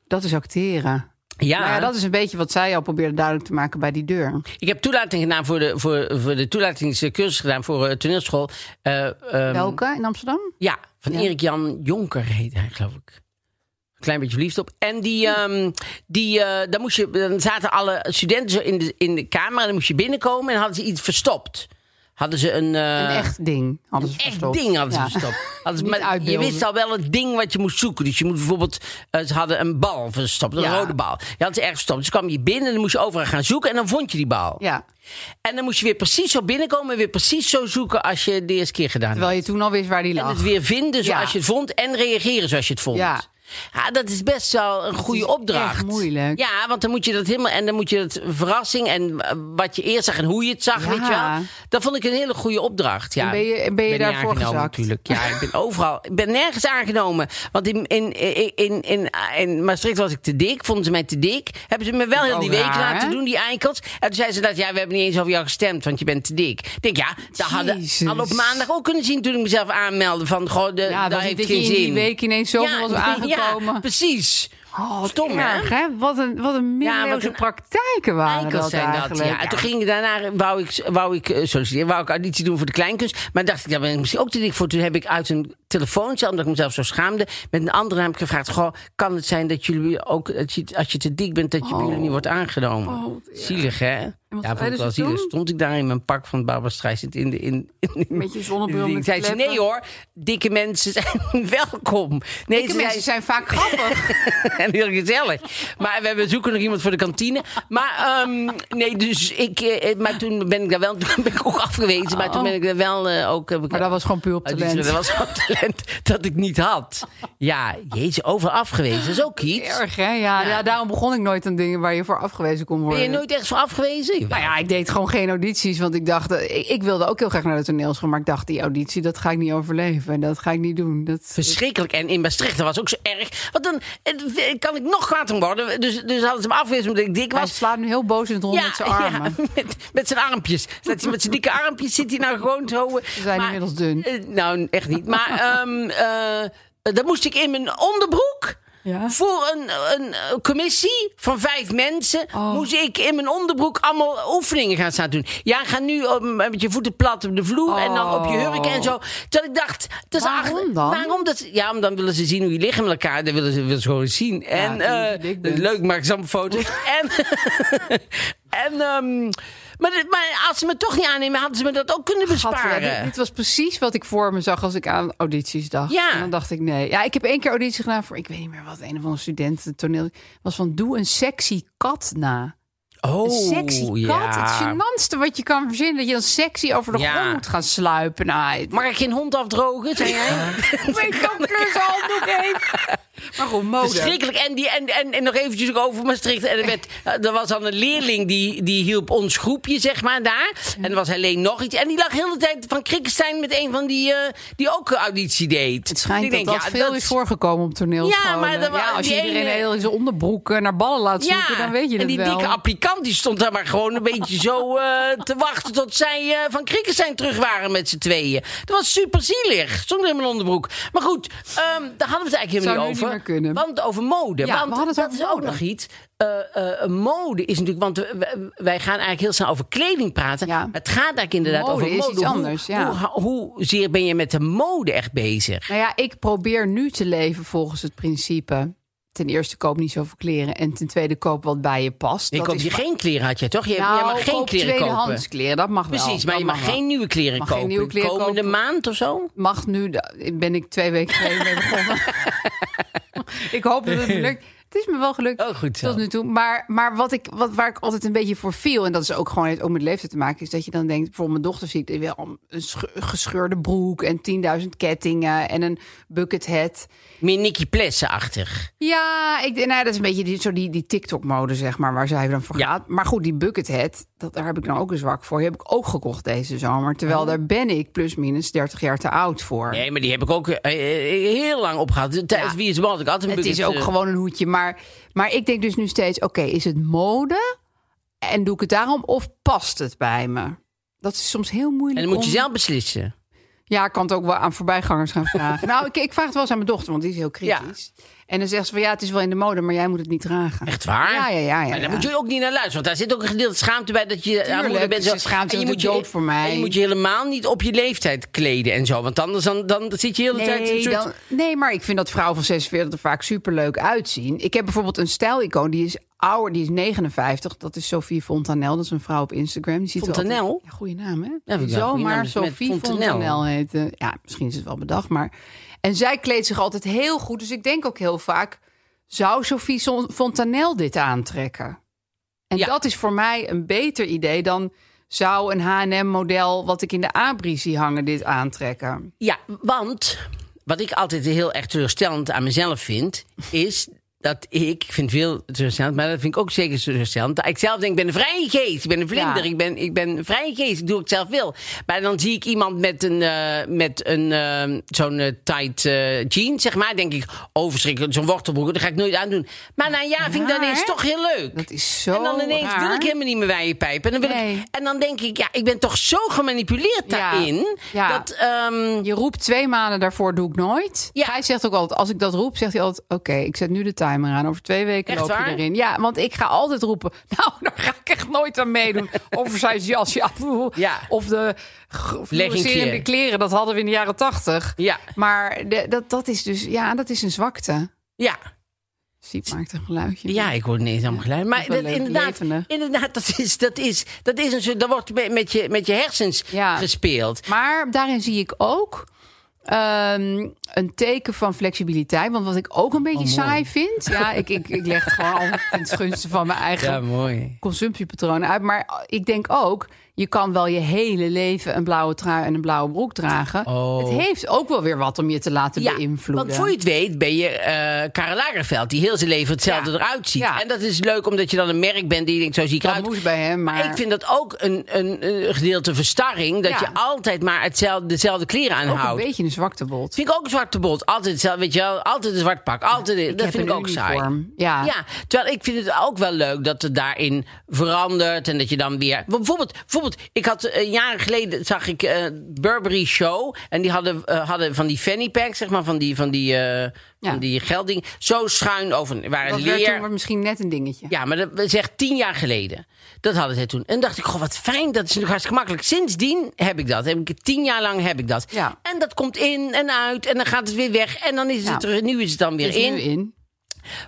dat is acteren. Ja, Nou ja, dat is een beetje wat zij al probeerde duidelijk te maken bij die deur. ik heb toelating gedaan voor de, voor, voor de toelatingscursus gedaan voor uh, toneelschool. Eh, ehm, Welke in Amsterdam? Ja, van Ja. Erik Jan Jonker heet hij, geloof ik. Een klein beetje verliefd op. En die, ehm, die eh, dan, moest je, dan zaten alle studenten zo in de, in de kamer en dan moest je binnenkomen en hadden ze iets verstopt. Hadden ze een. eh, Een echt ding hadden ze Echt verstopt. ding hadden ze Ja. verstopt. Hadden ze, Niet maar je wist al wel het ding wat je moest zoeken. Dus je moet bijvoorbeeld... eh, ze hadden een bal verstopt, een Ja. rode bal. Die hadden ze ergens verstopt. Dus kwam je binnen en dan moest je overal gaan zoeken. En dan vond je die bal. Ja, En dan moest je weer precies zo binnenkomen... en weer precies zo zoeken als je de eerste keer gedaan terwijl je toen al wist waar die en lag. het weer vinden zoals Ja. je het vond en reageren zoals je het vond. Ja. Ja, dat is best wel een goede opdracht. echt moeilijk. Ja, want dan moet je dat helemaal en dan moet je het verrassing en eh, wat je eerst zag en hoe je het zag, Ja. weet je wel. Dat vond ik een hele goede opdracht. Ja. En ben je- en ben je daarvoor gezakt? Natuurlijk. Ja, ik ben overal. Ik ben nergens aangenomen. Want in, in, in, in, in, in Maastricht was ik te dik, vonden ze mij te dik. Hebben ze me wel heel die ook week raar, laten hè? doen, die eikels. En toen zeiden ze dat, ja, we hebben niet eens over jou gestemd, want je bent te dik. Ik denk, ja, dat hadden, hadden op maandag ook kunnen zien toen ik mezelf aanmeldde. Van, goh, de, ja, dat dat, heeft dat geen zin. die week ineens zoveel was Ja, precies. Oh, wat Stom, hè? erg, hè? Wat een, wat een middeleeuwse een praktijken waren Eikels dat zijn dat, ja. En toen ging ik daarna, wou ik, wou ik eh, solliciteren, wou ik auditie doen voor de kleinkunst. Maar dacht ik, daar ben ik misschien ook te dik voor. Toen heb ik uit een telefooncel, omdat ik mezelf zo schaamde, met een andere heb ik gevraagd, goh, kan het zijn dat jullie ook, je, als je te dik bent, dat je bij jullie niet wordt aangenomen? Oh. Zielig, hè? Ja, ze zielig. toen? Stond ik daar in mijn pak van Barbara Streisand in de... In, in, Met je zonnebril met zei ze, nee hoor, dikke mensen zijn welkom. Nee, Dikke mensen zijn vaak grappig. en heel gezellig. Maar we hebben zoeken nog iemand voor de kantine. Maar ehm, nee, dus ik. eh, Maar toen ben ik daar wel. Toen ben ik ook afgewezen. Maar toen ben ik er wel eh, ook. Heb ik, Maar dat was gewoon puur op Oh, talent. Dat was gewoon talent dat ik niet had. Ja, jezus, over afgewezen. Dat is ook iets. Erg, hè? Ja, ja. daarom begon ik nooit aan dingen waar je voor afgewezen kon worden. Ben je nooit ergens voor afgewezen? Nou ja, ik deed gewoon geen audities, want ik dacht... eh, Ik, ik wilde ook heel graag naar de toneelschool, maar ik dacht... die auditie, dat ga ik niet overleven. En dat ga ik niet doen. Dat, Verschrikkelijk. En in Maastricht, dat was ook zo erg. Want dan eh, kan ik nog kwaad om worden. Dus, dus hadden ze me afgewezen omdat ik dik hij was. slaat nu heel boos in het rond met zijn armen. Ja, met, met zijn armpjes. Hij met zijn dikke armpjes zit hij nou gewoon zo. Ze zijn inmiddels dun. nou, echt niet. Maar ehm eh, dan moest ik in mijn onderbroek. Ja. Voor een, een eh, commissie van vijf mensen Oh. moest ik in mijn onderbroek allemaal oefeningen gaan staan doen. Ja, ga nu op, met je voeten plat op de vloer en dan op je hurken en zo. Dat ik dacht, dat is Oh. Waarom achter- dan? Waarom dat? Ja, om dan willen ze zien hoe je lichaam met elkaar. Dat willen ze, willen ze gewoon eens zien. En eh, dat is bent. leuk, maak ze allemaal foto's. en en ehm, maar, maar als ze me toch niet aannemen, hadden ze me dat ook kunnen Gadver, besparen. dit, dit was precies wat ik voor me zag als ik aan audities dacht. Ja. En dan dacht ik nee. Ja, ik heb één keer auditie gedaan voor, ik weet niet meer wat, een of andere student toneel. was van, doe een sexy kat na. oh, Een sexy kat. ja. Het gênantste wat je kan verzinnen. Dat je dan sexy over de Ja. grond moet gaan sluipen. Nou, het- Mag ik geen hond afdrogen, zei jij? ook klushanddoek heeft. Maar goed, mode. Verschrikkelijk. En, die, en, en, en nog eventjes over Maastricht. En er, werd, er was dan een leerling die, die hielp ons groepje, zeg maar, daar. En er was alleen nog iets. En die lag heel de tijd van Krikkenstein met een van die, eh, die ook auditie deed. Het schijnt Ik dat denk, dat ja, veel dat is voorgekomen op toneelscholen. Ja, maar dat als die je iedereen ene- heel in zijn onderbroek eh, naar ballen laat zoeken, dan weet je en het die wel. dikke applikant die stond daar maar gewoon een beetje zo eh, te wachten tot zij eh, van Krikkenstein terug waren met z'n tweeën. Dat was super zielig. Stond in mijn onderbroek. Maar goed, ehm, daar hadden we het eigenlijk helemaal niet over. Meer kunnen. Want over mode. Ja, want dat is ook nog iets. Eh, mode is natuurlijk, want wij gaan eigenlijk heel snel over kleding praten. Ja. Het gaat eigenlijk inderdaad Mode over is mode. iets Hoe- anders, ja. Hoe, hoe, zeer ben je met de mode echt bezig? Nou ja, ik probeer nu te leven volgens het principe... ten eerste koop niet zoveel kleren... en ten tweede koop wat bij je past. Ik Dat koop is je geen kleren had je toch? Je, nou, je mag geen kleren kopen. tweedehands kleren, dat mag wel. Precies, maar Dat je mag geen nieuwe kleren Mag geen kopen. nieuwe kleren Komende kopen. maand of zo? Mag nu, ben ik twee weken geleden begonnen. ik hoop dat het lukt. Het is me wel gelukt Oh, goed zo. tot nu toe. Maar, maar wat ik, wat, waar ik altijd een beetje voor viel... en dat is ook gewoon heeft ook met leeftijd te maken... is dat je dan denkt, bijvoorbeeld mijn dochter ziet... wel een sch- gescheurde broek en 10.000 kettingen... en een bucket hat. Meer Nicky Plessen-achtig. Ja, ik, nou, dat is een beetje die, zo die, die TikTok-mode, zeg maar, waar zij dan voor Ja. gaat. Maar goed, die bucket hat, dat, daar heb ik dan ook een zwak voor. Die heb ik ook gekocht deze zomer. Terwijl Oh. daar ben ik plus minus 30 jaar te oud voor. Nee, maar die heb ik ook eh, eh, heel lang opgehad. Tijdens Ja. Wie is had ik altijd een Het is bucket, ook eh, gewoon een hoedje. Maar, maar ik denk dus nu steeds: oké, is het mode? En doe ik het daarom? Of past het bij me? Dat is soms heel moeilijk. En dan moet je om- zelf beslissen. Ja, ik kan het ook wel aan voorbijgangers gaan vragen. nou, ik, ik vraag het wel eens aan mijn dochter, want die is heel kritisch. En dan zegt ze van ja, het is wel in de mode, maar jij moet het niet dragen. Echt waar? Ja, ja, ja. ja, daar ja. moet je ook niet naar luisteren. Want daar zit ook een gedeelte schaamte bij dat je aan moeder bent. Zo. schaamt zich En je moet je dood voor mij. En je moet je helemaal niet op je leeftijd kleden en zo. Want anders dan, dan zit je de hele tijd... een Nee, soort- dan, nee, maar ik vind dat vrouwen van 46 er vaak superleuk uitzien. Ik heb bijvoorbeeld een stijlicoon, die is ouder, die is 59. Dat is Sophie Fontanel, dat is een vrouw op Instagram. Die ziet Fontanel? altijd- Ja, goede naam, hè? zomaar dus met Sophie Fontanel. Fontanel. heette. Ja, misschien is het wel bedacht, maar... En zij kleedt zich altijd heel goed. Dus ik denk ook heel vaak, zou Sophie Fontanel dit aantrekken? En Ja. dat is voor mij een beter idee dan... zou een H&M-model wat ik in de Abri zie hangen dit aantrekken. Ja, want wat ik altijd heel erg teleurstellend aan mezelf vind, is dat ik, vind veel teleurstellend, maar dat vind ik ook zeker. Dat ik zelf denk, ik ben een vrije geest, ik ben een vlinder, Ja. ik, ben, ik ben een vrije geest, ik doe ik zelf wil. Maar dan zie ik iemand met een, eh, met een eh, zo'n eh, tight eh, jeans, zeg maar, denk ik, overschrikkelijk, zo'n wortelbroek, dat ga ik nooit aandoen. Maar na een jaar vind ik dat ineens toch heel leuk. Dat is zo En dan ineens raar. wil ik helemaal niet meer wijpijpen. En dan, wil Nee. ik, en dan denk ik, ja, ik ben toch zo gemanipuleerd daarin. Ja. Dat, ehm, Je roept twee maanden daarvoor doe ik nooit. Ja. Hij zegt ook altijd, als ik dat roep, zegt hij altijd... oké, ik zet nu de timer timer aan. Over twee weken Echt loop je erin. Ja, want ik ga altijd roepen... Nou, daar ga ik echt nooit aan meedoen. Oversized jasje. Ja, Ja. Of de fluorescerende kleren. Dat hadden we in de jaren tachtig. Ja. Maar de- dat, dat is dus... Ja, dat is een zwakte. Ja. Siep maakt een geluidje. Ja, ik hoor niet helemaal gelijk. Maar dat, inderdaad, levendig. inderdaad dat, is, dat, is, dat is een soort. Dat wordt met- met je, met je hersens Ja. gespeeld. Maar daarin zie ik ook ehm, een teken van flexibiliteit. Want wat ik ook een beetje Oh, saai vind. Ja, ik, ik, ik leg gewoon al het gunste van mijn eigen mooi. consumptiepatronen uit. Maar ik denk ook, je kan wel je hele leven een blauwe trui en een blauwe broek dragen. Oh. Het heeft ook wel weer wat om je te laten Ja, beïnvloeden. want voor je het weet ben je eh Karel Lagerfeld... die heel zijn leven hetzelfde Ja. eruit ziet. Ja. En dat is leuk omdat je dan een merk bent die je denkt... zo zie ik dat eruit. moest bij hem, maar... Ik vind dat ook een, een, een gedeelte verstarring... dat Ja. je altijd maar hetzelfde, dezelfde kleren ook een aanhoudt. beetje een zwaktebod. Vind ik ook een zwarte bot. Altijd hetzelfde, weet je wel. Altijd een zwart pak. Altijd, Ik dat vind ik een ook saai. Ja. Ja, terwijl ik vind het ook wel leuk dat het daarin verandert. En dat je dan weer. Bijvoorbeeld, bijvoorbeeld ik had eh, jaren geleden zag ik eh Burberry Show. En die hadden, eh, hadden van die fanny packs, zeg maar, van die, van die, Ja. van die geldding. Zo schuin over. Waren Dat werd leer. toen misschien net een dingetje. Ja, maar dat zegt tien jaar geleden. Dat hadden ze toen. En dacht ik, goh, wat fijn. Dat is natuurlijk hartstikke makkelijk. Sindsdien heb ik dat. Heb ik, tien jaar lang heb ik dat. Ja. En dat komt in en uit. En dan gaat het weer weg. En dan is het er. Nu is het dan weer Er is in. nu in.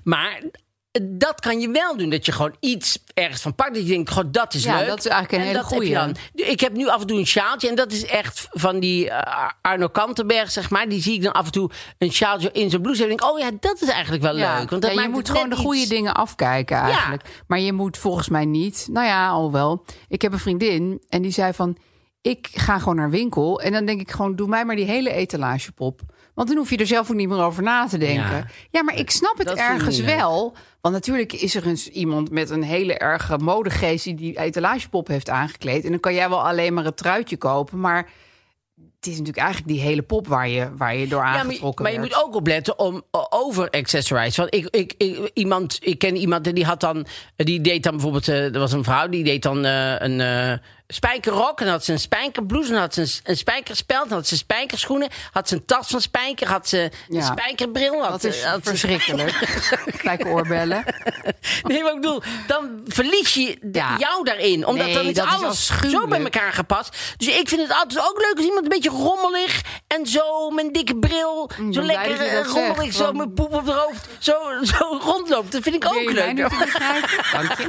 Maar dat kan je wel doen. Dat je gewoon iets ergens van pakt. Dat je denkt, goh, dat is Ja, leuk. dat is eigenlijk een En hele heb goeie. dan. Ik heb nu af en toe een sjaaltje. En dat is echt van die eh, Arno Kantenberg, zeg maar. Die zie ik dan af en toe een sjaaltje in zijn blouse. En denk ik, oh ja, dat is eigenlijk wel Ja. leuk. Want dat Ja, je maakt moet gewoon de goede iets- dingen afkijken eigenlijk. Maar je moet volgens mij niet. Nou ja, al wel. Ik heb een vriendin en die zei van... ik ga gewoon naar winkel en dan denk ik gewoon... doe mij maar die hele etalagepop. Want dan hoef je er zelf ook niet meer over na te denken. Ja. Ja, maar ik snap het ergens wel. Want natuurlijk is er eens iemand met een hele erge modegeest... die die etalagepop heeft aangekleed. En dan kan jij wel alleen maar het truitje kopen. Maar het is natuurlijk eigenlijk die hele pop waar je, waar je door Ja, maar, aangetrokken maar je moet ook opletten om uh, over accessorize. Want ik, ik, ik, iemand, ik ken iemand en die had dan, die deed dan bijvoorbeeld, eh, er was een vrouw die deed dan eh, een eh, spijkerrok en had ze een spijkerblouse, en had ze een, een spijkerspeld, dan had ze spijkerschoenen, had ze een tas van spijker, had ze een Ja. spijkerbril. Had, Dat is had verschrikkelijk. Spijkeroorbellen. Nee, maar ik bedoel, dan verlies je Ja. jou daarin. Omdat Nee, dan is alles zo bij elkaar gepast. Dus ik vind het altijd ook leuk als iemand een beetje rommelig en zo met een dikke bril. zo ben blij lekker eh, rommelig, zegt, zo want- met poep op de hoofd. Zo, zo rondloopt. Dat vind ik ook leuk. Dank je.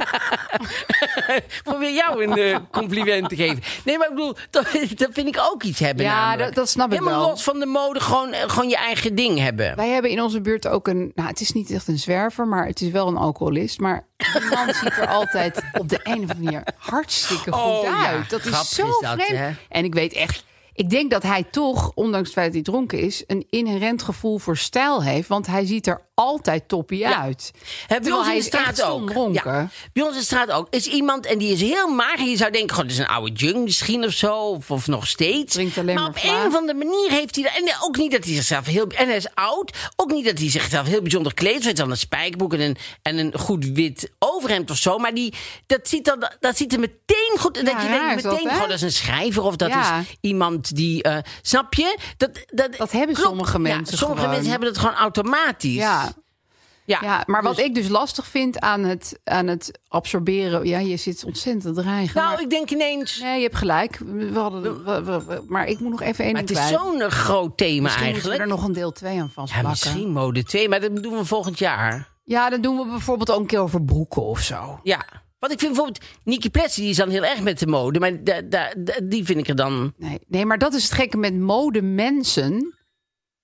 Probeer jou een eh, compliment te geven. Nee, maar ik bedoel, dat, dat vind ik ook iets hebben. Ja, dat- dat snap ik Helemaal wel. los van de mode, gewoon, eh, gewoon je eigen ding hebben. Wij hebben in onze buurt ook een... Nou, het is niet echt een zwerver, maar het is wel een alcoholist. Maar die man ziet er altijd op de een of andere manier hartstikke goed Oh, ja. uit. Dat is zo is dat, vreemd. hè? En ik weet echt... Ik denk dat hij toch, ondanks het feit dat hij dronken is... een inherent gevoel voor stijl heeft. Want hij ziet er altijd toppie uit. Bij ons in de straat ook. Ja, bij ons in de straat ook. Is iemand en die is heel mager. Je zou denken, goh, dat is een oude junk misschien of zo. Of, of nog steeds. Maar maar op een of andere manier heeft hij... dat- En ook niet dat hij zichzelf heel... En hij is oud. Ook niet dat hij zichzelf heel bijzonder kleedt. Hij dan een spijkerbroek en een, en een goed wit overhemd of zo. Maar die, dat, ziet dan, dat ziet er meteen goed... Ja, dat je denkt dat, meteen, goh, dat is een schrijver. Of dat Ja. is iemand die... eh, snap je? Dat, dat, Dat hebben klopt. sommige mensen sommige gewoon. mensen hebben het gewoon automatisch. Ja, ja. ja, maar wat Dus- ik dus lastig vind aan het, aan het absorberen... Ja, je zit ontzettend te dreigen. Nou, maar- ik denk ineens... Nee, je hebt gelijk. We hadden, we- we- we- maar ik moet nog even één het is zo'n groot thema Misschien eigenlijk. we er nog een deel 2 aan Ja, vastplakken. misschien mode 2, maar dat doen we volgend jaar. Ja, dan doen we bijvoorbeeld ook een keer over broeken of zo. Ja. Want ik vind bijvoorbeeld Niki Plessie, die is dan heel erg met de mode. Maar da, da, da- die vind ik er dan... Nee, nee, maar dat is het gekke met modemensen.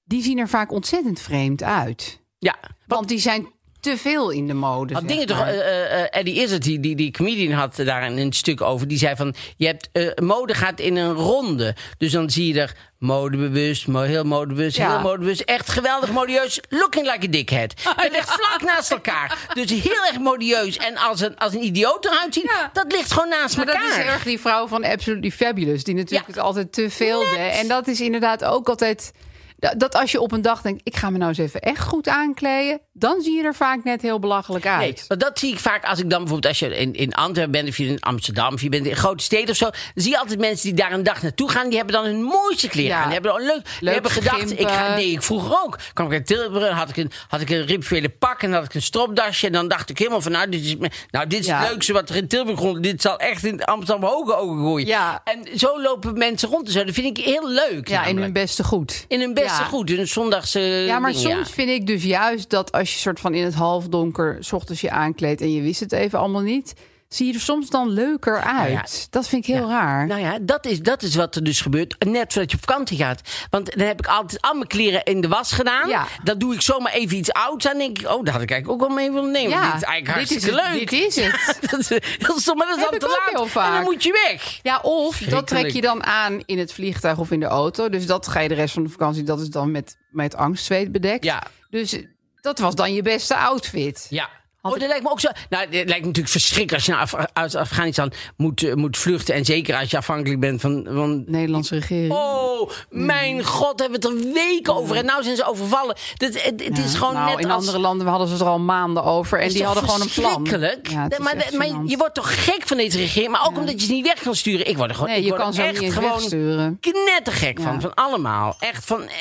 Die zien er vaak ontzettend vreemd uit. Ja. Want die zijn te veel in de mode. Had zeg dingen toch, maar. eh, eh, Eddie Izzard, die, die, die comedian, had daar een, stuk over. Die zei van, je hebt, mode gaat in een ronde. Dus dan zie je er modebewust, mo heel modebewust, Ja. heel modebewust. Echt geweldig modieus, looking like a dickhead. Dat ligt vlak naast elkaar. Dus heel erg modieus. En als een, als een idioot eruit ziet, Ja. dat ligt gewoon naast Maar dat elkaar. is erg die vrouw van Absolutely Fabulous. Die natuurlijk het altijd te veel deed. En dat is inderdaad ook altijd Dat als je op een dag denkt, ik ga me nou eens even echt goed aankleden, dan zie je er vaak net heel belachelijk uit. Nee, want dat zie ik vaak als ik dan bijvoorbeeld als je in, in Antwerpen bent of je in Amsterdam of je bent in grote steden of zo, dan zie je altijd mensen die daar een dag naartoe gaan, die hebben dan hun mooiste kleren Ja. aan. Die hebben dan leuk, die hebben gedacht, ik ga, nee, ik vroeger ook. Kwam ik uit Tilburg, had ik een, had ik een rituele pak en had ik een stropdasje en dan dacht ik helemaal van, nou, dit is, nou, dit is Ja. het leukste wat er in Tilburg rond, dit zal echt in Amsterdam hoge ogen gooien. Ja. En zo lopen mensen rond en zo. Dat vind ik heel leuk. Ja, in hun beste goed. in hun beste goed, in hun zondagse Ja, maar soms vind ik dus juist dat als je soort van in het halfdonker... s ochtends je aankleedt en je wist het even allemaal niet... zie je er soms dan leuker uit. ja. Dat vind ik heel raar. Nou ja, dat is, dat is wat er dus gebeurt. Net voordat je op vakantie gaat. Want dan heb ik altijd al mijn kleren in de was gedaan. Ja. Dan doe ik zomaar even iets ouds aan. denk ik, oh, dat had ik eigenlijk ook wel mee willen nemen. Ja, dit is eigenlijk dit hartstikke het, leuk. dit is het. dat, is, dat is toch maar dat is Heb dan ik te laat. En dan moet je weg. Ja, of dat trek je dan aan in het vliegtuig of in de auto. Dus dat ga je de rest van de vakantie, dat is dan met, met angstzweet bedekt. Ja. Dus dat was dan je beste outfit. Ja. Oh, dat lijkt me ook zo. Nou, het lijkt me natuurlijk verschrikkelijk als je naar Af- uit Afghanistan moet, eh, moet vluchten. En zeker als je afhankelijk bent van, van Nederlandse regering. Oh, mijn god, hebben we het er weken over. En nou zijn ze overvallen. Dat, het het is gewoon nou, net in als... andere landen hadden ze het er al maanden over. En is die hadden gewoon een plan. verschrikkelijk? Ja, het is maar, echt maar gênant. je wordt toch gek van deze regering. Maar ook omdat je ze niet weg kan sturen. Ik word er gewoon, Nee, ik je word kan er ze echt gewoon knettergek van. Ja. Van allemaal. Echt van eh,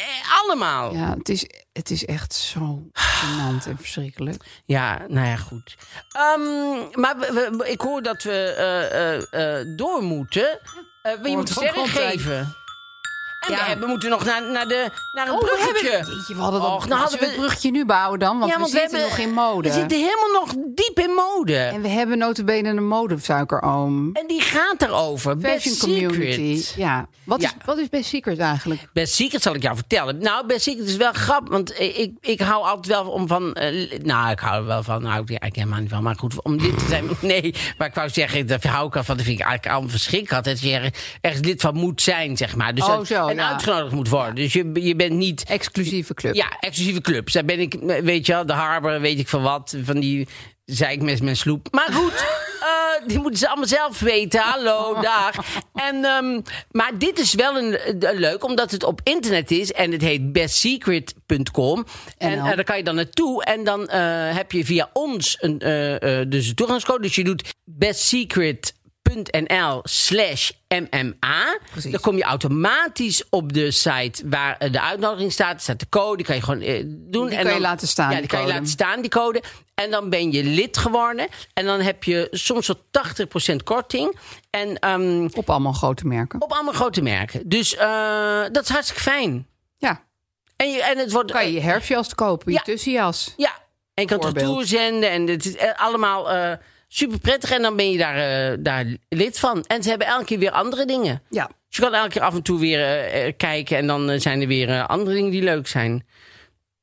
allemaal. Ja, het is, het is echt zo gênant en verschrikkelijk. nou ja, goed. Ehm, maar we- we- ik hoor dat we eh, eh, eh, door moeten. Wil je moet sterren geven. En Ja. we hebben, moeten nog naar, naar, de, naar een Oh, we hebben- Jeetje, we hadden dat, Och, nou hadden Laten we het bruggetje nu bouwen dan, want we zitten nog in mode. We zitten helemaal nog diep in mode. En we hebben notabene een modesuikeroom. En die gaat erover. Fashion Best community. Secret. Ja. Wat, Ja. Is, wat is Best Secret eigenlijk? Best Secret zal ik jou vertellen. Nou, Best Secret is wel grappig. Want ik, ik hou altijd wel om van... eh, nou, ik hou er wel van. Nou, ik helemaal niet van. Maar goed, om dit te zijn... Nee, maar ik wou zeggen, daar hou ik al van. Dat vind ik eigenlijk allemaal verschrikkelijk. Dat je er ergens lid van moet zijn, zeg maar. Dus Oh, dat- zo, ja. uitgenodigd moet worden. Dus je, je bent niet... Exclusieve club. Ja, exclusieve clubs. Daar ben ik, weet je wel, de Harbor, weet ik van wat. Van die zei ik met mijn sloep. Maar goed, eh, die moeten ze allemaal zelf weten. Hallo, dag. En, ehm, maar dit is wel een, een leuk, omdat het op internet is. En het heet bestsecret.com. En eh, daar kan je dan naartoe. En dan eh, heb je via ons een, eh, eh, dus een toegangscode. Dus je doet bestsecret.nl slash MMA. Precies. Dan kom je automatisch op de site waar eh, de uitnodiging staat. Er staat de code, die kan je gewoon eh, doen. Die en kan je dan- laten staan, Ja, die die kan je laten staan, die code. En dan ben je lid geworden. En dan heb je soms tot 80% korting. En ehm, Op allemaal grote merken. op allemaal grote merken. Dus eh, dat is hartstikke fijn. Ja. En, je, en het wordt... Kan je je herfstjas kopen, je Ja. tussenjas. Ja, en je kan retour zenden. En het is allemaal super prettig. En dan ben je daar, eh, daar lid van. En ze hebben elke keer weer andere dingen. Ja. Dus je kan elke keer af en toe weer eh, eh, kijken. En dan zijn er weer andere dingen die leuk zijn.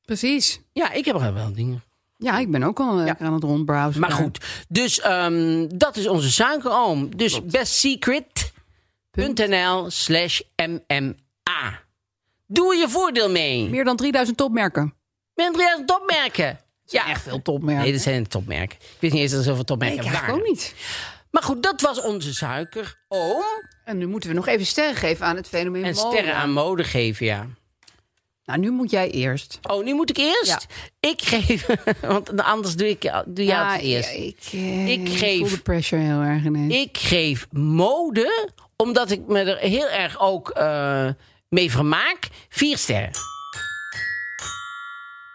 Precies. Ja, ik heb er wel dingen. Ja, ik ben ook al lekker aan het rondbrowsen. Maar goed, dus ehm, dat is onze suikeroom. Dus bestsecret.nl slash MMA. Doe je voordeel mee. Meer dan 3000 topmerken. Met 3000 topmerken. Ja, Echt veel topmerken. Nee, dat zijn topmerken. Ik wist niet eens dat er zoveel topmerken Nee, ik waren. ook niet. Maar goed, dat was onze suikeroom. En nu moeten we nog even sterren geven aan het fenomeen En mode. sterren aan mode geven, ja. Nou, nu moet jij eerst. Oh, nu moet ik eerst? Ja. Ik geef... Want anders doe, ik, doe jij het eerst. ik, eh, Ik geef- voel de pressure heel erg ineens. Ik geef mode, omdat ik me er heel erg ook eh, mee vermaak, vier sterren.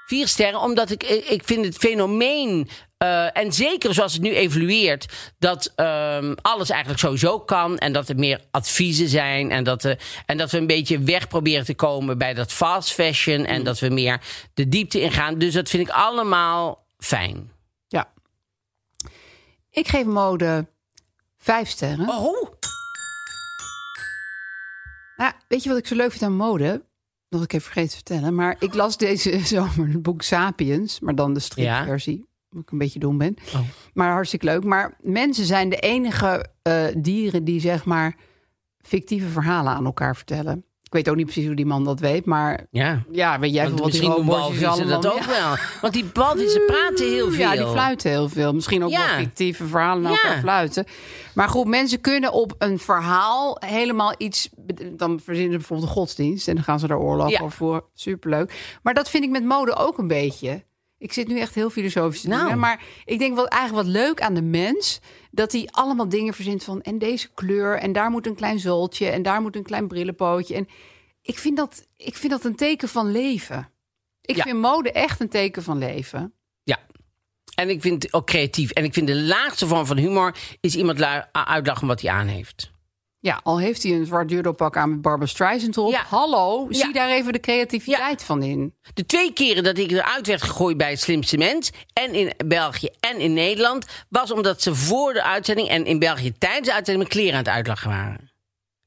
Vier sterren, omdat ik, ik vind het fenomeen, eh, en zeker zoals het nu evolueert, dat ehm, alles eigenlijk sowieso kan. En dat er meer adviezen zijn. En dat, er, en dat we een beetje weg proberen te komen bij dat fast fashion. En dat we meer de diepte ingaan. Dus dat vind ik allemaal fijn. Ja. Ik geef mode vijf sterren. Oh, Nou, weet je wat ik zo leuk vind aan mode? Dat ik even vergeten te vertellen. Maar ik las deze zomer het boek Sapiens. Maar dan de stripversie. Omdat ik een beetje dom ben. Oh. Maar hartstikke leuk. Maar mensen zijn de enige eh, dieren die zeg maar fictieve verhalen aan elkaar vertellen. Ik weet ook niet precies hoe die man dat weet, maar Ja. ja, weet jij veel wat die roodborstjes walvissen dat allemaal- ook wel. Want die walvissen praten heel veel. Ja, die fluiten heel veel. Misschien ook Ja. wel fictieve verhalen naar Ja. elkaar fluiten. Maar goed, mensen kunnen op een verhaal helemaal iets... Dan verzinnen ze bijvoorbeeld een godsdienst... en dan gaan ze daar oorlog voor. Superleuk. Maar dat vind ik met mode ook een beetje. Ik zit nu echt heel filosofisch te doen. Nou. Maar ik denk wat eigenlijk wat leuk aan de mens... dat hij allemaal dingen verzint van... en deze kleur, en daar moet een klein zooltje... en daar moet een klein brillenpootje. En ik vind dat, ik vind dat een teken van leven. Ik Ja. vind mode echt een teken van leven. Ja. En ik vind het ook creatief. En ik vind de laagste vorm van humor is iemand la- uitlachen wat hij aan heeft. Ja, al heeft hij een zwart judopak aan met Barbara Streisand erop. Ja. Hallo, zie Ja. daar even de creativiteit van in. De twee keren dat ik eruit werd gegooid bij het slimste mens, en in België en in Nederland, was omdat ze voor de uitzending en in België tijdens de uitzending mijn kleren aan het uitlachen waren.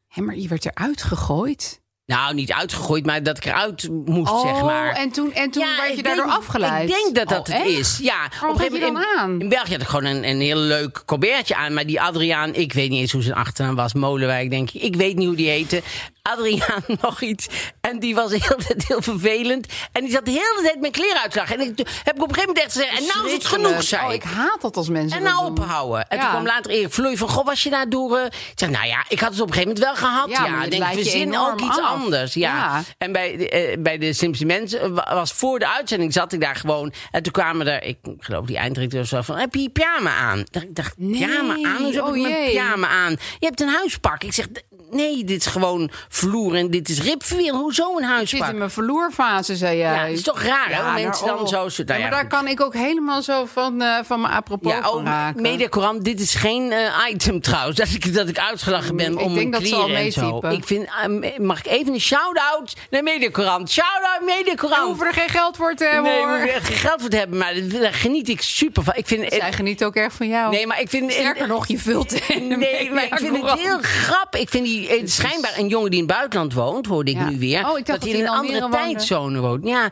Hé, maar je werd eruit gegooid. Nou, niet uitgegooid, maar dat ik eruit moest, Oh, zeg maar. en toen, en toen Ja, werd je daardoor denk- afgeleid. Ik denk dat dat Oh, het echt? is. Ja, Waarom had je dan in, aan? in België had ik gewoon een, een heel leuk colbertje aan. Maar die Adriaan, ik weet niet eens hoe zijn achternaam was. Molenwijk, denk ik. Ik weet niet hoe die heette. Adriaan nog iets. En die was heel, heel vervelend. En die zat de hele tijd mijn kleren uit te lachen. En ik, heb ik op een gegeven moment echt gezegd... En nou is het genoeg, zei Oh, ik. haat dat als mensen En nou ophouden. En Ja. toen kwam later Erik Vloei van... Goh, was je daar door... eh?" Ik zeg, nou ja, ik had het op een gegeven moment wel gehad. Ja, Ja, denk, verzin ook iets af. anders. Ja. Ja. En bij de, eh, bij de Simpsons mensen wa- was voor de uitzending zat ik daar gewoon. En toen kwamen er, ik geloof die eindredacteur zo van, heb je je pyjama aan? Ik dacht, Nee. pyjama aan? Hoezo heb Oh, ik mijn pyjama aan? Je hebt een huispak. Ik zeg, "D- nee, dit is gewoon vloer en dit is ribverweer. Hoezo een Ik zit huispak? in mijn verloerfase, zei jij. Ja, het is toch raar, hè? mensen dan zo... nou Ja, maar daar kan ik ook helemaal zo van, eh, van mijn apropos Ja, van oh, raken. Mediacorant, dit is geen eh, item trouwens. Dat ik, dat ik uitgelachen ben Ik om denk dat ze al meetypen. Ik vind, eh, mag ik even een shout-out naar Mediacorant? Shout-out We Mediacorant! hoeven er geen geld voor te hebben, Nee, we hoeven er geen geld voor te hebben, maar daar geniet ik super van. Ik vind, Zij geniet ook erg van jou. nee, maar ik vind... Sterker nog, je vult in de Nee, maar ik vind het heel grappig. Ik vind die, eh, schijnbaar een jongen die in het buitenland woont, hoorde ik Ja. nu weer. Oh, ik dacht dat hij in een andere Almere woonde. tijdzone woont. Ja,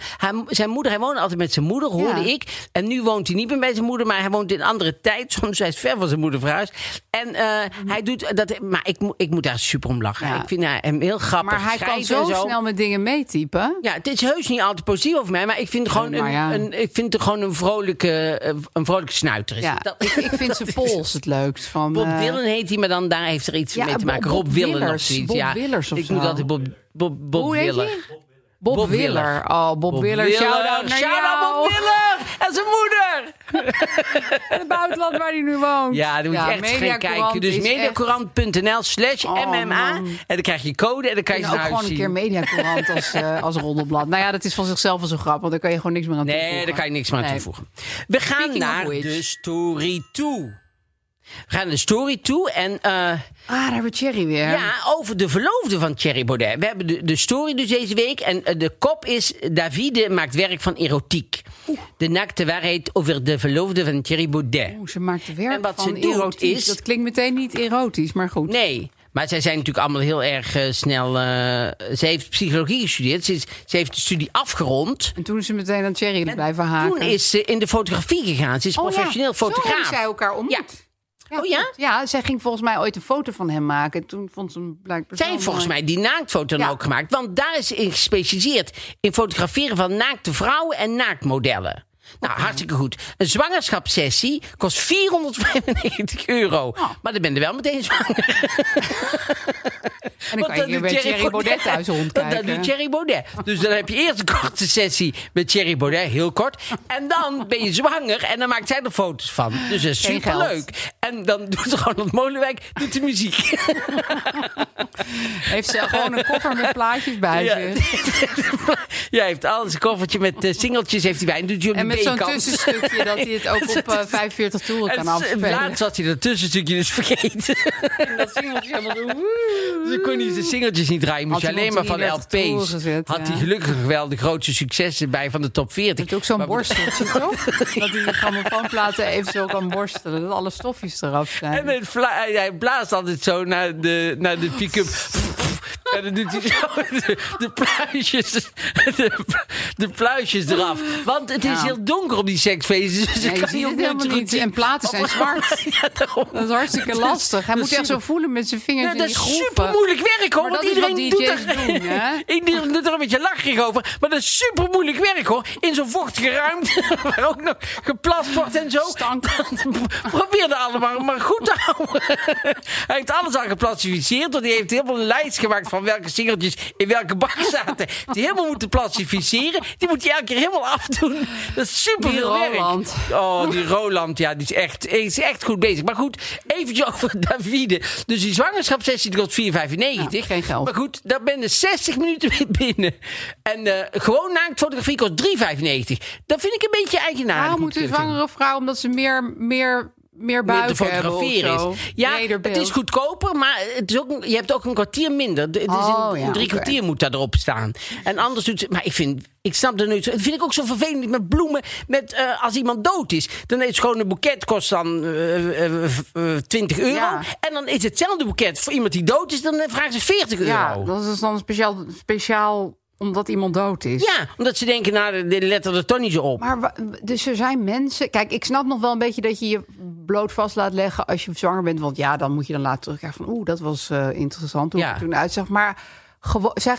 zijn moeder, hij woonde altijd met zijn moeder, hoorde Ja. ik. En nu woont hij niet meer bij zijn moeder, maar hij woont in een andere tijdzone. Dus hij is ver van zijn moeder verhuisd. En eh, hij doet dat, maar ik, moet- ik moet daar super om lachen. Ja. Ik vind hem heel grappig. Maar hij kan schrijven zo, en snel met dingen meetypen. ja, het is heus niet altijd positief over mij, maar ik vind gewoon, Nee, maar een, ja. een, ik vind er gewoon een vrolijke, eh, een vrolijke snuiter. Is Ja, het. Dat- ik, ik vind zijn pols het leukst. Van, Bob eh, Dylan heet hij, maar dan daar heeft er iets Ja, mee te Bob- maken. Bob Rob Willers, zoiets. Bob ja. Willers of ik zo. moet altijd Bob, Bob, Bob Hoe Willer. Bob, Bob Willer. Willer. Oh, Bob, Willer. Shout-out naar. Bob Willer en zijn moeder. In het buitenland waar hij nu woont. Ja, daar moet je echt gaan kijken. Dus mediacourant.nl slash Oh, MMA. En dan krijg je code en dan kan je En ze ook gewoon een keer Mediacourant als, eh, als roddelblad. Nou ja, dat is van zichzelf wel zo grappig. Want daar kan je gewoon niks meer aan toevoegen. Nee, daar kan je niks meer aan Nee. toevoegen. We gaan Speaking naar de story toe. We gaan naar de story toe en... eh, Ah, daar hebben we Thierry weer. Ja, over de verloofde van Thierry Baudet. We hebben de, de story dus deze week. En eh, de kop is... Davide maakt werk van erotiek. De naakte waarheid over de verloofde van Thierry Baudet. Oeh, ze maakt werk En wat van ze doet erotiek. is- Dat klinkt meteen niet erotisch, maar goed. Nee, maar zij zijn natuurlijk allemaal heel erg eh, snel... ze heeft psychologie gestudeerd. Ze, is, ze heeft de studie afgerond. En toen is ze meteen aan Thierry blijven haken. Toen is ze in de fotografie gegaan. Ze is Oh ja, professioneel Zo fotograaf. hebben zij elkaar ontmoet. Ja. Oh ja? Ja, zij ging volgens mij ooit een foto van hem maken. En toen vond ze hem blijkbaar Zij heeft volgens mij die naaktfoto dan Ja. ook gemaakt. Want daar is in gespecialiseerd. In fotograferen van naakte vrouwen en naaktmodellen. Nou, hartstikke goed. Een zwangerschapssessie kost 495 euro. Oh. Maar dan ben je wel meteen zwanger. En dan kan je hier bij Thierry Baudet thuis Want rondkijken. Dat doet Thierry Baudet. Dus dan heb je eerst een korte sessie met Thierry Baudet, heel kort. En dan ben je zwanger en dan maakt zij er foto's van. Dus dat is superleuk. En dan doet Ronald Molenwijk doet de muziek. Heeft ze gewoon een koffer met plaatjes bij Ja. zich. Jij heeft alles, een koffertje met eh, singeltjes heeft hij bij. En doet hij op En met zo'n tussenstukje dat hij het ook op eh, 45 toeren kan En het afspelen. laatst had hij dat tussenstukje dus vergeten. Dat singeltje helemaal zo... Kon hij zijn singeltjes niet draaien. Moest je alleen maar van de iemand 33 LP's. gezet, had hij gelukkig wel de grootste successen bij van de top 40. Het ook zo'n borsteltje, toch? Dat hij de grammofoonplaten even zo kan borstelen. Dat alle stofjes eraf zijn. En hij, blaast altijd zo naar de, naar de pick-up. En dan doet hij zo de, de pluisjes, de, de pluisjes eraf. Want het is Ja. heel donker op die seksfeesten. Dus Nee, je kan het helemaal niet. En platen zijn zwart. Ja. Dat is hartstikke Dus- lastig. Hij dat moet is echt zo voelen met zijn vingers Ja, in dat die is groeven. super moeilijk werk hoor. Want dat iedereen doet er, doen, hè? Iedereen doet er een beetje lacherig over. Maar dat is super moeilijk werk hoor. In zo'n vochtige ruimte. Waar ook nog geplast wordt en zo. Probeer er allemaal maar goed te houden. Hij heeft alles al geplastificeerd. Want hij heeft helemaal een lijst gemaakt van welke singeltjes in welke bak zaten. Die helemaal moeten plastificeren. Die moet hij elke keer helemaal afdoen. Dat is super veel werk. Oh, die Roland, ja, die is echt, is echt goed bezig. Maar goed, eventjes over Davide. Dus die zwangerschapssessie die kost 4,95. Ja, geen geld. Maar goed, daar ben je 60 minuten mee binnen. En eh, gewoon naaktfotografie kost 3,95. Dat vind ik een beetje eigenaardig. Waarom moet een zwangere vrouw, omdat ze meer, meer, meer te of fotograferen is. Ja, Breder het beeld. is goedkoper, maar het is ook, je hebt ook een kwartier minder. Het is Oh, een, ja, drie kwartier moet daar erop staan. En anders doet. Maar ik vind... Ik snap er zo. Dat vind ik ook zo vervelend met bloemen. Met, eh, als iemand dood is. Dan is gewoon een boeket kost dan eh, eh, eh, 20 euro. Ja. En dan is hetzelfde boeket voor iemand die dood is. Dan eh, vragen ze 40 euro. Ja, dat is dan speciaal, speciaal omdat iemand dood is. Ja, omdat ze denken, nou, de, de letter er toch niet zo op. Maar wa- dus er zijn mensen. Kijk, ik snap nog wel een beetje dat je je bloot vast laat leggen als je zwanger bent. Want ja, dan moet je dan later terugkrijgen van oeh, dat was eh, interessant hoe Ja. het er toen uitzag. Maar zij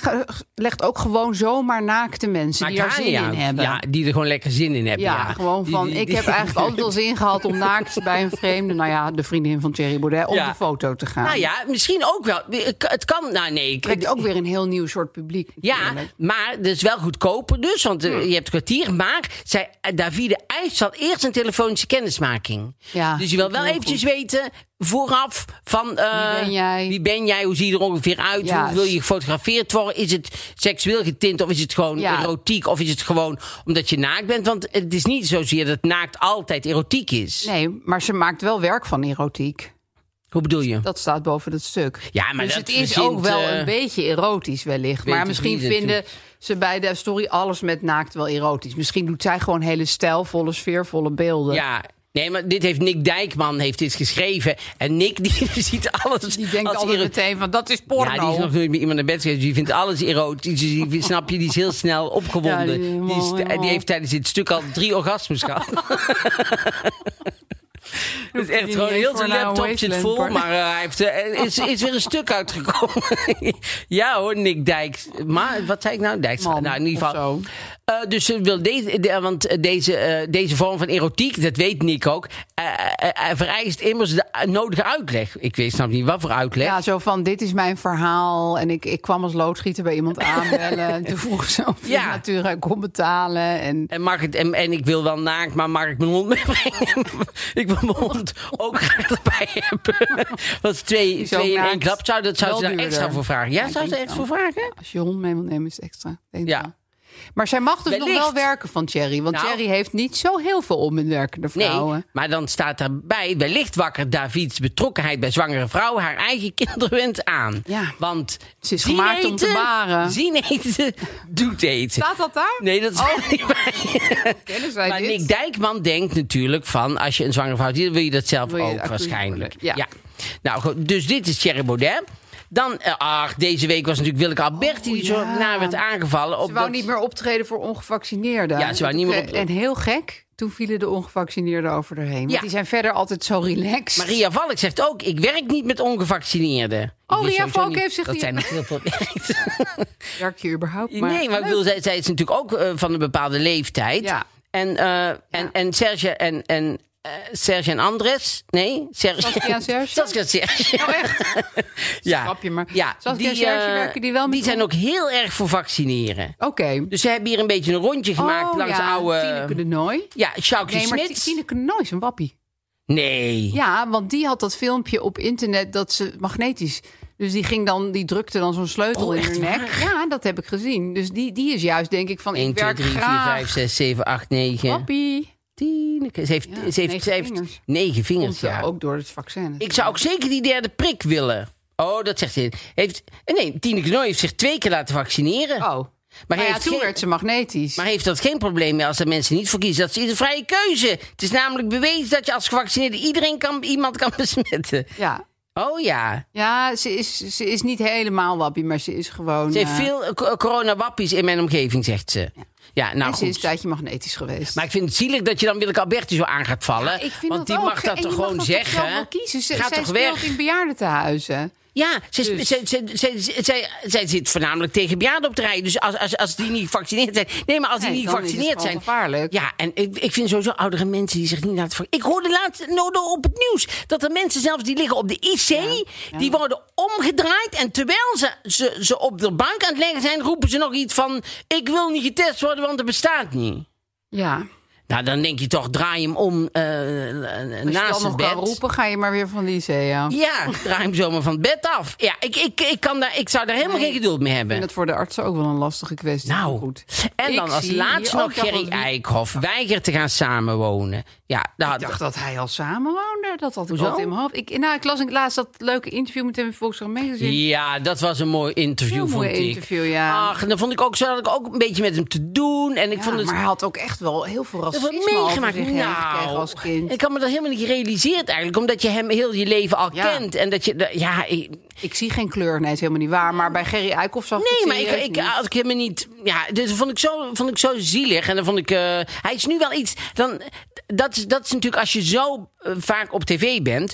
legt ook gewoon zomaar naakte mensen die daar Maakt zin in hebben. Ja, die er gewoon lekker zin in hebben. Ja, Ja, gewoon Die- van. die- ik die- heb eigenlijk altijd wel zin gehad om naakt bij een vreemde, nou ja, de vriendin van Thierry Baudet, op Ja. de foto te gaan. Nou ja, misschien ook wel. Het kan, nou nee. ik- Trekt ook weer een heel nieuw soort publiek. Ja, maar dat is wel goedkoper dus, want eh, je hebt kwartier. Maar zij, eh, Davide eist al eerst een telefonische kennismaking. Ja, dus je wil wel eventjes weten vooraf van... eh, Wie ben jij? Wie ben jij? Hoe zie je er ongeveer uit? Hoe wil je gefotografeerd worden? Is het seksueel getint of is het gewoon Ja. erotiek? Of is het gewoon omdat je naakt bent? Want het is niet zozeer dat naakt altijd erotiek is. Nee, maar ze maakt wel werk van erotiek. Hoe bedoel je? Dat staat boven het stuk. Ja, maar dus dat het is verzint, ook wel eh, een beetje erotisch wellicht. Maar misschien vinden ze bij de story alles met naakt wel erotisch. Misschien doet zij gewoon hele stijlvolle, sfeervolle beelden. Ja, nee, maar dit heeft Nick Dijkman heeft dit geschreven. En Nick die ziet alles Die denkt als altijd meteen van dat is porno. Ja, die is nog nooit met iemand naar bed geweest. Die vindt alles erotisch. Die, snap je, die is heel snel opgewonden. Ja, die is die, helemaal- is- helemaal- die heeft tijdens dit stuk al drie orgasmes gehad. Het is echt gewoon heel zijn laptop zit vol, maar eh, hij heeft, eh, is, is weer een stuk uitgekomen. ja hoor, Nick Dijks. Maar wat zei ik nou? Dijks. Man, nou, in ieder geval. Eh, dus wil deze, de- want deze, deze vorm van erotiek, dat weet Nick ook, vereist immers de nodige uitleg. Ik weet snap niet wat voor uitleg. Ja, zo van dit is mijn verhaal. En ik, ik kwam als loodgieter bij iemand aanbellen. En toen vroeg ze of Ja. natuurlijk kon betalen. En En, mag het, en, en ik wil wel naakt, maar mag ik mijn hond meebrengen? ik wil mijn hond ook graag erbij hebben. Is twee, twee in één klap. Zou, dat, zou ze daar extra voor vragen? Ja, Ja, zou ze wel. voor vragen? als je hond mee wil nemen is het extra. Ja. Maar zij mag dus nog wel werken van Thierry. Want Nou. Thierry heeft niet zo heel veel onbewerkende vrouwen. Nee, maar dan staat daarbij... wellicht wakker Davids betrokkenheid bij zwangere vrouwen... haar eigen kinderwens aan. Ja. Want Ze is gemaakt om te eten, baren. Zien eten, doet eten. Staat dat daar? Nee, dat is Oh. niet bij. Maar dit? Nick Dijkman denkt natuurlijk van... als je een zwangere vrouw ziet, wil je dat zelf je ook waarschijnlijk. worden, ja. Nou goed, dus dit is Thierry Baudet. Dan, eh, ach, deze week was natuurlijk Willeke Alberti... die zo Oh, ja. naar werd aangevallen. Op Ze wou dat- niet meer optreden voor ongevaccineerden. Ja, ze wou niet meer En- optreden. En heel gek, toen vielen de ongevaccineerden over. Want Ja. die zijn verder altijd zo relaxed. Maria Valk zegt ook, ik werk niet met ongevaccineerden. Oh, Ria Valk heeft zich Dat zijn nog heel veel werkt. Werk je überhaupt? nee, maar ik bedoel, zij, zij is natuurlijk ook eh, van een bepaalde leeftijd. Ja. En, eh, en, en Serge en... en eh, Serge en Andres? Nee, Serge. Saskia Serge? Saskia Serge. Oh, echt? ja. Grapje, maar Ja, Saskia en Serge eh, werken die wel met Die zijn ook heel erg voor vaccineren. Oké. Dus ze hebben hier een beetje een rondje gemaakt oh, langs ja. oude... Tineke de Nooi. Ja, Sjoukje Nee, maar Smits. Tineke de Nooi is een wappie. Nee. Ja, want die had dat filmpje op internet dat ze magnetisch... Dus die ging dan, die drukte dan zo'n sleutel Oh, in haar nek. waar? Ja, dat heb ik gezien. Dus die, die is juist, denk ik, van 1, ik 2, werk 3, 4, graag. 5, 6, 7, 8, 9. Wappie. Tineke. Ze heeft, Ja, ze heeft, negen ze heeft vingers. negen vingers, ja. Ook door het vaccin. Ik zou ook zeker die derde prik willen. Oh, dat zegt hij. Heeft, nee, Tineke Nooy heeft zich twee keer laten vaccineren. Oh. Maar, Maar, ja, toen geen, werd ze magnetisch. maar heeft dat geen probleem mee als er mensen niet voor kiezen? Dat is een vrije keuze. Het is namelijk bewezen dat je als gevaccineerde iedereen kan, iemand kan besmetten. Ja. Oh ja. Ja, ze is, ze is niet helemaal wappie, maar ze is gewoon... Ze heeft eh, veel co- coronawappies in mijn omgeving, zegt ze. Ja, nou en is een goed. tijdje magnetisch geweest. Maar ik vind het zielig dat je dan Willeke Alberti zo aan gaat vallen. want die ook. mag dat En toch gewoon mag zeggen. kiezen. Ze, Ga zij toch weg. in bejaardentehuizen. Ja, ze, Dus- ze, ze, ze, zit voornamelijk tegen bejaarden op te rijden. Dus als, als, als die niet gevaccineerd zijn. Nee, maar als die Nee, niet gevaccineerd zijn. gevaarlijk. Ja, en ik, ik vind sowieso oudere mensen die zich niet laten. Ik hoorde laatst no, no, op het nieuws dat er mensen zelfs die liggen op de IC. Die worden omgedraaid. En terwijl ze, ze, ze op de bank aan het leggen zijn, roepen ze nog iets van: Ik wil niet getest worden, want het bestaat niet. Ja. Nou, dan denk je toch, draai hem om eh, naast het bed. roepen, ga je maar weer van die ICEA. Ik Ja, draai hem zomaar van het bed af. Ja, ik, ik, ik, kan daar, ik zou daar helemaal Nee. geen geduld mee hebben. vind het voor de artsen ook wel een lastige kwestie. Nou, goed. en Ik dan als laatste nog Gerry Eikhoff weigert te gaan samenwonen. Ja, daar Ik dacht dat hij al samenwoonde. Dat had ik Hoezo? altijd in mijn hoofd. Ik, nou, ik las laatst dat leuke interview met hem in Volkskrant Magazine. Ja, dat was een mooi interview, Heel vond mooi ik. interview, ja. Ach, en dan vond ik ook zo had ik ook een beetje met hem te doen. En ik Ja, vond het. maar hij had ook echt wel heel veel dat racisme meegemaakt. zich Nou, als kind. ik had me dat helemaal niet gerealiseerd eigenlijk. Omdat je hem heel je leven al Ja. kent. En dat je... Ja, ik- Ik zie geen kleur, nee, is helemaal niet waar. Maar bij Gerry Eikhoff zag ik Nee, maar ik, ik, als ik hem niet. Ja, dus vond ik zo, vond ik zo zielig. En dan vond ik. eh, hij is nu wel iets. Dan, dat, is, dat is natuurlijk als je zo eh, vaak op tv bent.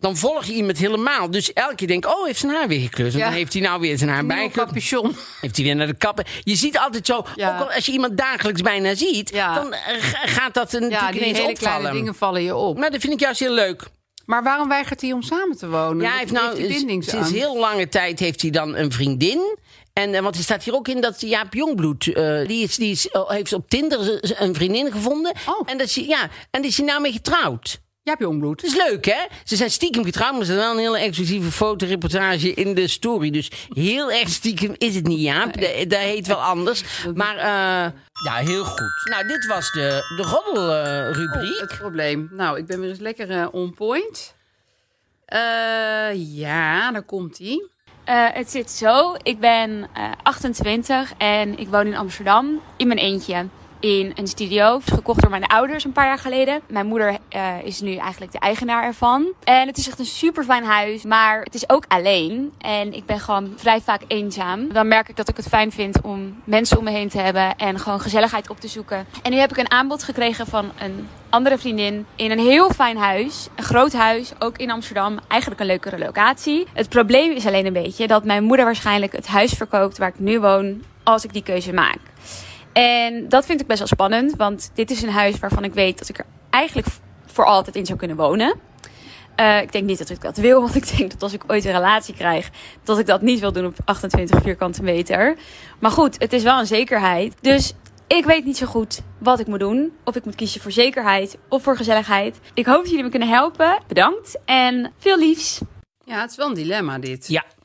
Dan volg je iemand helemaal. Dus elke keer denk ik, oh, heeft zijn haar weer gekleurd. En Ja. dan heeft hij nou weer zijn haar Een bijgekleurd. capuchon. Heeft hij weer naar de kappen. Je ziet altijd zo, Ja. ook al als je iemand dagelijks bijna ziet, Ja. dan eh, ga- gaat dat er Ja, natuurlijk die ineens hele opvallen. kleine dingen vallen je op. Maar dat vind ik juist heel leuk. Maar waarom weigert hij om samen te wonen? Ja, hij heeft nou sinds heel lange tijd heeft hij dan een vriendin. En eh, want er staat hier ook in dat Jaap Jongbloed, eh, die, is, die is, eh, heeft op Tinder een vriendin gevonden. Oh. En, dat is, ja, en die is hij nou mee getrouwd. Ja, heb je onbloed. Dat is leuk, hè? Ze zijn stiekem getrouwd, maar ze hebben wel een hele exclusieve fotoreportage in de story. Dus heel erg stiekem is het niet, Jaap. Dat, dat heet wel anders. Maar ja, heel goed. Nou, dit was de, de roddelrubriek. Oh, het probleem. Nou, ik ben weer eens lekker on point. Ja, daar komt Eh, het zit zo. Ik ben eh, 28 en ik woon in Amsterdam in mijn eentje. In een studio, gekocht door mijn ouders een paar jaar geleden. Mijn moeder eh, is nu eigenlijk de eigenaar ervan. En het is echt een super fijn huis, maar het is ook alleen. En ik ben gewoon vrij vaak eenzaam. Dan merk ik dat ik het fijn vind om mensen om me heen te hebben en gewoon gezelligheid op te zoeken. En nu heb ik een aanbod gekregen van een andere vriendin in een heel fijn huis. Een groot huis, ook in Amsterdam. Eigenlijk een leukere locatie. Het probleem is alleen een beetje dat mijn moeder waarschijnlijk het huis verkoopt waar ik nu woon als ik die keuze maak. En dat vind ik best wel spannend, want dit is een huis waarvan ik weet dat ik er eigenlijk voor altijd in zou kunnen wonen. Eh, ik denk niet dat ik dat wil, want ik denk dat als ik ooit een relatie krijg, dat ik dat niet wil doen op 28 vierkante meter. Maar goed, het is wel een zekerheid. Dus ik weet niet zo goed wat ik moet doen. Of ik moet kiezen voor zekerheid of voor gezelligheid. Ik hoop dat jullie me kunnen helpen. Bedankt en veel liefs. Ja, het is wel een dilemma dit. Ja. Ja.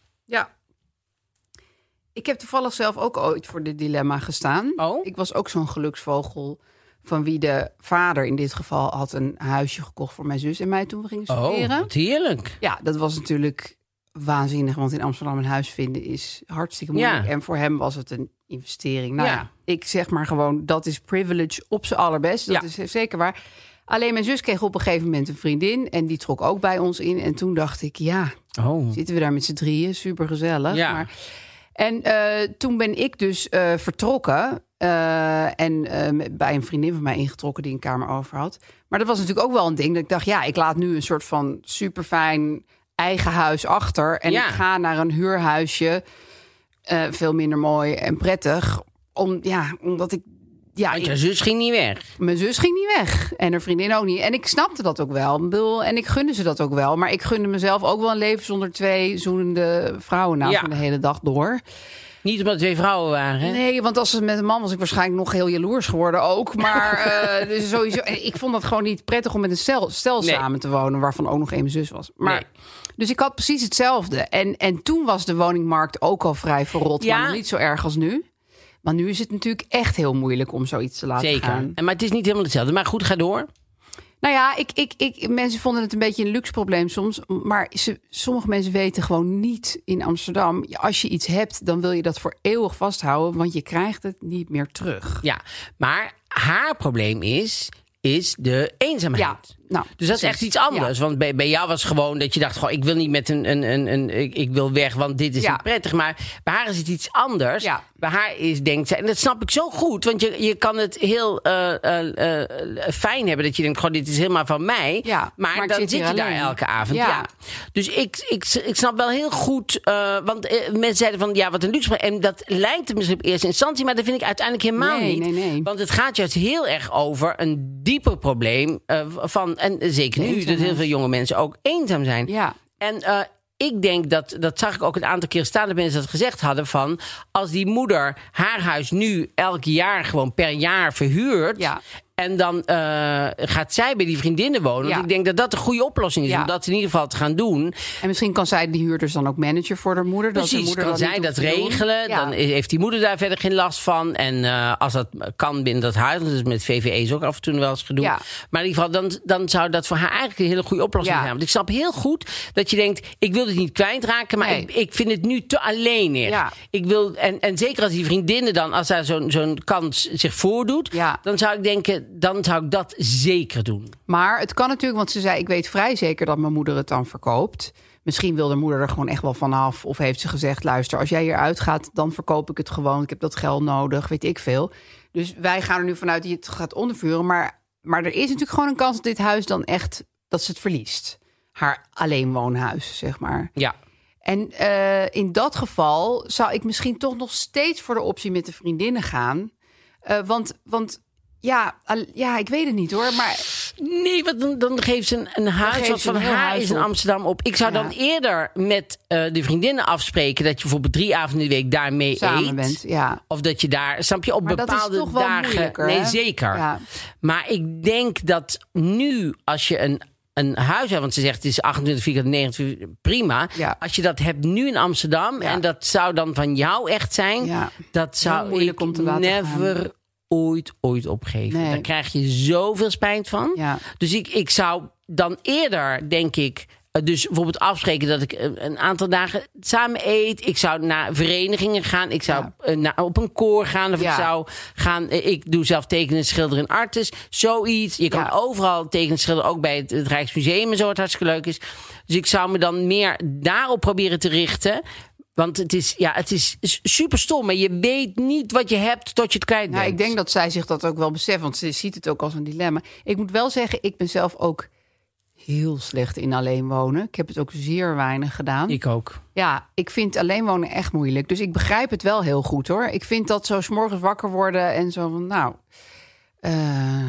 Ik heb toevallig zelf ook ooit voor dit dilemma gestaan. Oh? Ik was ook zo'n geluksvogel van wie de vader in dit geval had een huisje gekocht voor mijn zus en mij toen we gingen Oh, studeren. wat heerlijk. Ja, dat was natuurlijk waanzinnig, want in Amsterdam een huis vinden is hartstikke moeilijk. Ja. En voor hem was het een investering. Nou Ja. ja, ik zeg maar gewoon, dat is privilege op zijn allerbest. Dat Ja. is zeker waar. Alleen mijn zus kreeg op een gegeven moment een vriendin en die trok ook bij ons in. En toen dacht ik, ja, Oh. zitten we daar met z'n drieën, super gezellig. Ja. Maar, en eh, toen ben ik dus eh, vertrokken eh, en eh, met- bij een vriendin van mij ingetrokken die een kamer over had. Maar dat was natuurlijk ook wel een ding dat ik dacht, ja, ik laat nu een soort van super fijn eigen huis achter en Ja. ik ga naar een huurhuisje, veel minder mooi en prettig, om ja, omdat ik ja, Want ik- je zus ging niet weg. mijn zus ging niet weg. En haar vriendin ook niet. En ik snapte dat ook wel. Ik bedoel, En ik gunde ze dat ook wel. Maar ik gunde mezelf ook wel een leven zonder twee zoenende vrouwen naast Ja. me de hele dag door. Niet omdat twee vrouwen waren. hè? Nee, want als het met een man was ik waarschijnlijk nog heel jaloers geworden ook. Maar eh, dus sowieso, ik vond dat gewoon niet prettig om met een stel, stel Nee. samen te wonen, waarvan ook nog één zus was. Maar, Nee. Dus ik had precies hetzelfde. En, en toen was de woningmarkt ook al vrij verrot, Ja. maar nog niet zo erg als nu. Maar nu is het natuurlijk echt heel moeilijk om zoiets te laten Zeker. gaan. En, maar het is niet helemaal hetzelfde. Maar goed, ga door. Nou ja, ik, ik, ik, mensen vonden het een beetje een luxe probleem soms. Maar ze, sommige mensen weten gewoon niet in Amsterdam. Als je iets hebt, dan wil je dat voor eeuwig vasthouden. Want je krijgt het niet meer terug. Ja, maar haar probleem is, is de eenzaamheid. Ja, Nou, Dus dat is echt iets anders. Want bij, bij jou was gewoon dat je dacht: goh, ik wil niet met een. een, een, een ik, ik wil weg, want dit is Ja. niet prettig. Maar bij haar is het iets anders. Ja. Bij haar is, denkt zij, en dat snap ik zo goed. Want je, je kan het heel eh, eh, eh, fijn hebben dat je denkt: goh, dit is helemaal van mij. Maar, dan zit je daar elke avond. Ja. Dus ik, ik, ik snap wel heel goed. want mensen zeiden van ja, wat een luxe. En dat lijkt het misschien op eerste instantie, maar dat vind ik uiteindelijk helemaal Nee, niet. nee, nee. Want het gaat juist heel erg over een dieper probleem van. En zeker nu, dat heel veel jonge mensen ook eenzaam zijn. Ja. En eh, ik denk dat, dat zag ik ook een aantal keer staan dat mensen dat gezegd hadden van als die moeder haar huis nu elk jaar gewoon per jaar verhuurt. Ja. En dan eh, gaat zij bij die vriendinnen wonen. Ja. Want ik denk dat dat een goede oplossing is. Ja. Om dat in ieder geval te gaan doen. En misschien kan zij die huurders dan ook manager voor haar moeder. dat de Precies, moeder kan dat zij dat regelen. Ja. Dan heeft die moeder daar verder geen last van. En eh, als dat kan binnen dat huis, dat is met VVE's ook af en toe wel eens gedoe. Maar in ieder geval, dan, dan zou dat voor haar eigenlijk een hele goede oplossing zijn. Want ik snap heel goed dat je denkt, ik wil dit niet kwijtraken, maar Nee. ik, ik vind het nu te alleenig. Ja. Ik wil, en, en zeker als die vriendinnen dan, als daar zo'n zo'n kans zich voordoet, dan zou ik denken, dan zou ik dat zeker doen. Maar het kan natuurlijk, want ze zei: Ik weet vrij zeker dat mijn moeder het dan verkoopt. Misschien wil de moeder er gewoon echt wel vanaf. Of heeft ze gezegd: Luister, als jij hier uitgaat, dan verkoop ik het gewoon. Ik heb dat geld nodig, weet ik veel. Dus wij gaan er nu vanuit dat je het gaat ondervuren. Maar, maar er is natuurlijk gewoon een kans dat dit huis dan echt dat ze het verliest. Haar alleenwoonhuis, zeg maar. Ja. En eh, in dat geval zou ik misschien toch nog steeds voor de optie met de vriendinnen gaan. Eh, want, want ja, ja, ik weet het niet hoor. Maar Nee, want dan, dan geeft ze een, een huis wat van haar huis is in. Amsterdam op. Ik zou Ja. dan eerder met eh, de vriendinnen afspreken dat je bijvoorbeeld drie avonden in de week daarmee samen eet. bent, ja. Of dat je daar, snap je, op Maar dat is bepaalde toch dagen. nee, hè? zeker. Ja. Maar ik denk dat nu, als je een, een huis hebt, want ze zegt het is 28 vierkante 29, prima. Ja. Als je dat hebt nu in Amsterdam Ja. en dat zou dan van jou echt zijn, Ja. dat zou moeilijk ik om te laten never gaan. Ooit, ooit opgeven. Nee. Daar krijg je zoveel spijt van. Ja. Dus ik, ik zou dan eerder, denk ik, eh, dus bijvoorbeeld afspreken dat ik een een aantal dagen samen eet. Ik zou naar verenigingen gaan. Ik zou Ja. eh, naar, op een koor gaan. Of Ja. ik zou gaan. eh, Ik doe zelf tekenen, schilderen en artis. Zoiets. Je kan Ja. overal tekenen, schilderen. Ook bij het, het Rijksmuseum en zo, wat hartstikke leuk is. Dus ik zou me dan meer daarop proberen te richten. Want het is, ja, het is super stom. Maar je weet niet wat je hebt tot je het kwijt bent. Nou, ik denk dat zij zich dat ook wel beseft, want ze ziet het ook als een dilemma. Ik moet wel zeggen, ik ben zelf ook heel slecht in alleen wonen. Ik heb het ook zeer weinig gedaan. Ik ook. Ja, ik vind alleen wonen echt moeilijk. Dus ik begrijp het wel heel goed hoor. Ik vind dat zo morgens wakker worden en zo van, nou, eh,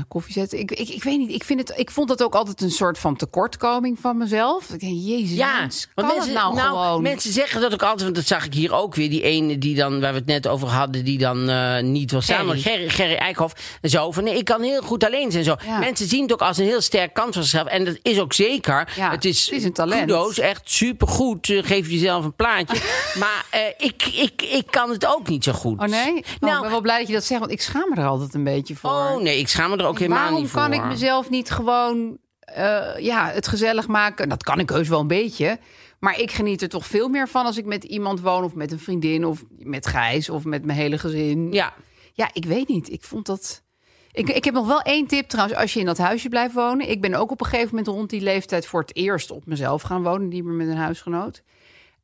koffie zetten. Ik, ik, ik weet niet, ik, vind het, ik vond dat ook altijd een soort van tekortkoming van mezelf. Ik denk, jezus, Ja, mens, kan mensen, het nou, gewoon? mensen zeggen dat ook altijd, want dat zag ik hier ook weer. Die ene die dan, waar we het net over hadden, die dan eh, niet wil samen. Gerry. Gerry, Gerry Eikhoff. En zo van, nee, ik kan heel goed alleen zijn. Zo. Ja. Mensen zien het ook als een heel sterk kans van zichzelf. En dat is ook zeker. Ja, het is, het is een talent. kudo's, echt supergoed. Eh, geef jezelf een plaatje. maar ik, ik, ik kan het ook niet zo goed. Oh nee? Nou, Nou, ik ben wel blij dat je dat zegt, want ik schaam me er altijd een beetje voor. oh nee, ik schaam me er ook helemaal Waarom niet voor. kan ik mezelf niet gewoon eh, ja, het gezellig maken? Dat kan ik heus wel een beetje. Maar ik geniet er toch veel meer van als ik met iemand woon... of met een vriendin of met Gijs of met mijn hele gezin. Ja, Ja, ik weet niet. Ik vond dat... Ik, ik heb nog wel één tip trouwens, als je in dat huisje blijft wonen. Ik ben ook op een gegeven moment rond die leeftijd voor het eerst op mezelf gaan wonen. Niet meer met een huisgenoot.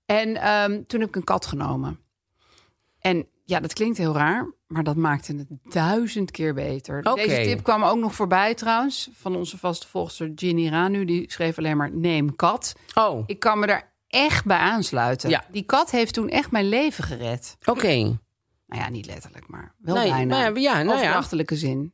En ehm, toen heb ik een kat genomen. En ja, dat klinkt heel raar, maar dat maakte het duizend keer beter. Deze tip kwam ook nog voorbij trouwens, van onze vaste volgster Ginny Ranu. Die schreef alleen maar neem kat. oh, Ik kan me daar echt bij aansluiten. Ja. Die kat heeft toen echt mijn leven gered. oké. Nou ja, niet letterlijk, maar wel Nee, bijna. maar ja, nou ja. Zin.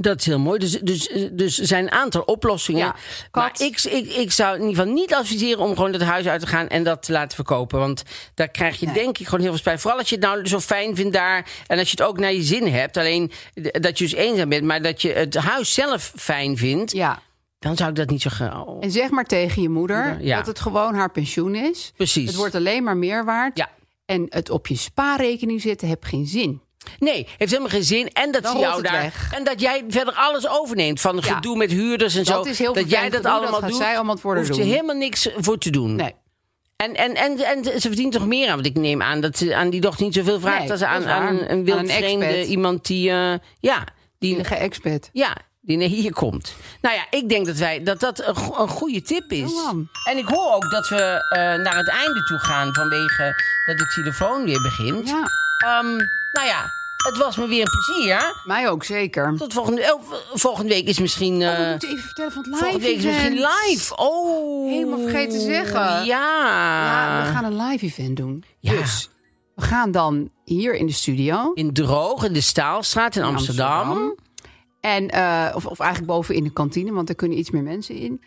Dat is heel mooi. Dus, dus, dus er zijn een aantal oplossingen. Ja, maar ik, ik, ik zou in ieder geval niet adviseren om gewoon het huis uit te gaan en dat te laten verkopen. Want daar krijg je Nee. denk ik gewoon heel veel spijt. Vooral als je het nou zo fijn vindt daar. En als je het ook naar je zin hebt. Alleen d- dat je dus eenzaam bent, maar dat je het huis zelf fijn vindt. Ja, Dan zou ik dat niet zo gaan. en zeg maar tegen je moeder Ja. dat het gewoon haar pensioen is. Precies. Het wordt alleen maar meer waard. Ja. En het op je spaarrekening zetten heb geen zin. Nee, heeft helemaal geen zin. En dat ze jou daar. weg. En dat jij verder alles overneemt. Van Ja. gedoe met huurders en Dat zo. is heel dat jij dat allemaal dat doet. zij allemaal hoeft ze doen. helemaal niks voor te doen. Nee. En, en, en, en ze verdient toch meer aan? Want ik neem aan dat ze aan die dochter niet zoveel vraagt Nee, als ze aan, aan een, een Aan een iemand die. eh, ja, die. Enige expat. Ja, Die naar hier komt. Nou ja, ik denk dat wij dat, dat een, go- een goede tip is. Oh. En ik hoor ook dat we eh, naar het einde toe gaan vanwege dat de telefoon weer begint. Ja, Ehm, nou ja, het was me weer een plezier. mij ook zeker. Tot volgende, oh, volgende week is misschien. Oh, we eh, moeten even vertellen van het live volgende week is misschien live. Oh. Helemaal vergeten te zeggen. Ja. Ja, we gaan een live event doen. Ja. Dus we gaan dan hier in de studio. In Droog, in de Staalstraat in Amsterdam. En, eh, of, of eigenlijk boven in de kantine, want er kunnen iets meer mensen in.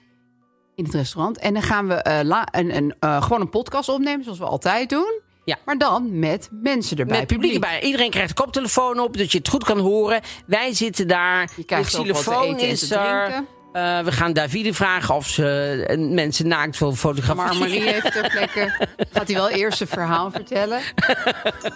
In het restaurant. En dan gaan we eh, la- een, een, gewoon een podcast opnemen, zoals we altijd doen. Ja. Maar dan met mensen erbij. Met publiek erbij. Iedereen krijgt een koptelefoon op, dat je het goed kan horen. Wij zitten daar. Je krijgt de ook wat te telefoon eten en is te er. drinken. Eh, we gaan Davide vragen of ze eh, mensen naakt wil Maar fotograferen. Marie heeft ter plekke. Gaat hij wel eerst zijn verhaal vertellen?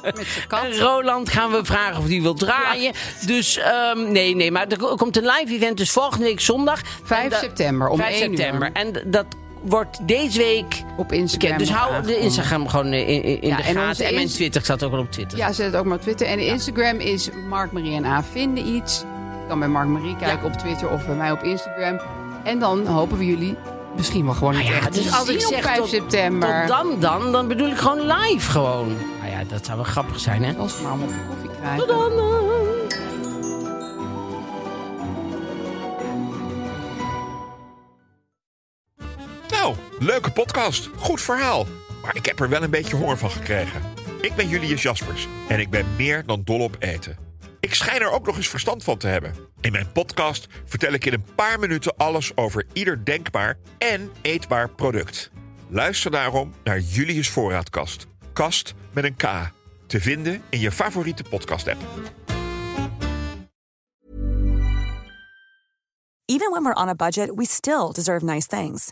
Met zijn kat. En Roland gaan we vragen of die wil draaien. Dus ehm, nee, nee, maar er komt een live event. Dus volgende week zondag. 5 En da- september om 5 1 september. uur. En dat wordt deze week Op Instagram. bekend. Dus hou de Instagram gewoon in, in, in Ja, de en gaten. En mijn Twitter staat ook wel op Twitter. Ja, zet het ook maar op Twitter. En de Instagram is Mark Marie en A vinden iets. Je kan bij Mark Marie kijken op Twitter of bij mij op Instagram. En dan hopen we jullie misschien wel gewoon Nou ja, echt dus als ik zien op zeg 5 tot, september. tot dan, dan, dan bedoel ik gewoon live gewoon. Nou ja, dat zou wel grappig zijn, hè? Als we maar allemaal koffie krijgen. Tot dan! Leuke podcast. Goed verhaal. Maar ik heb er wel een beetje honger van gekregen. Ik ben Julius Jaspers en ik ben meer dan dol op eten. Ik schijn er ook nog eens verstand van te hebben. In mijn podcast vertel ik in een paar minuten alles over ieder denkbaar en eetbaar product. Luister daarom naar Julius Voorraadkast. Kast met een K. Te vinden in je favoriete podcast-app. Even when we're on a budget, we still deserve nice things.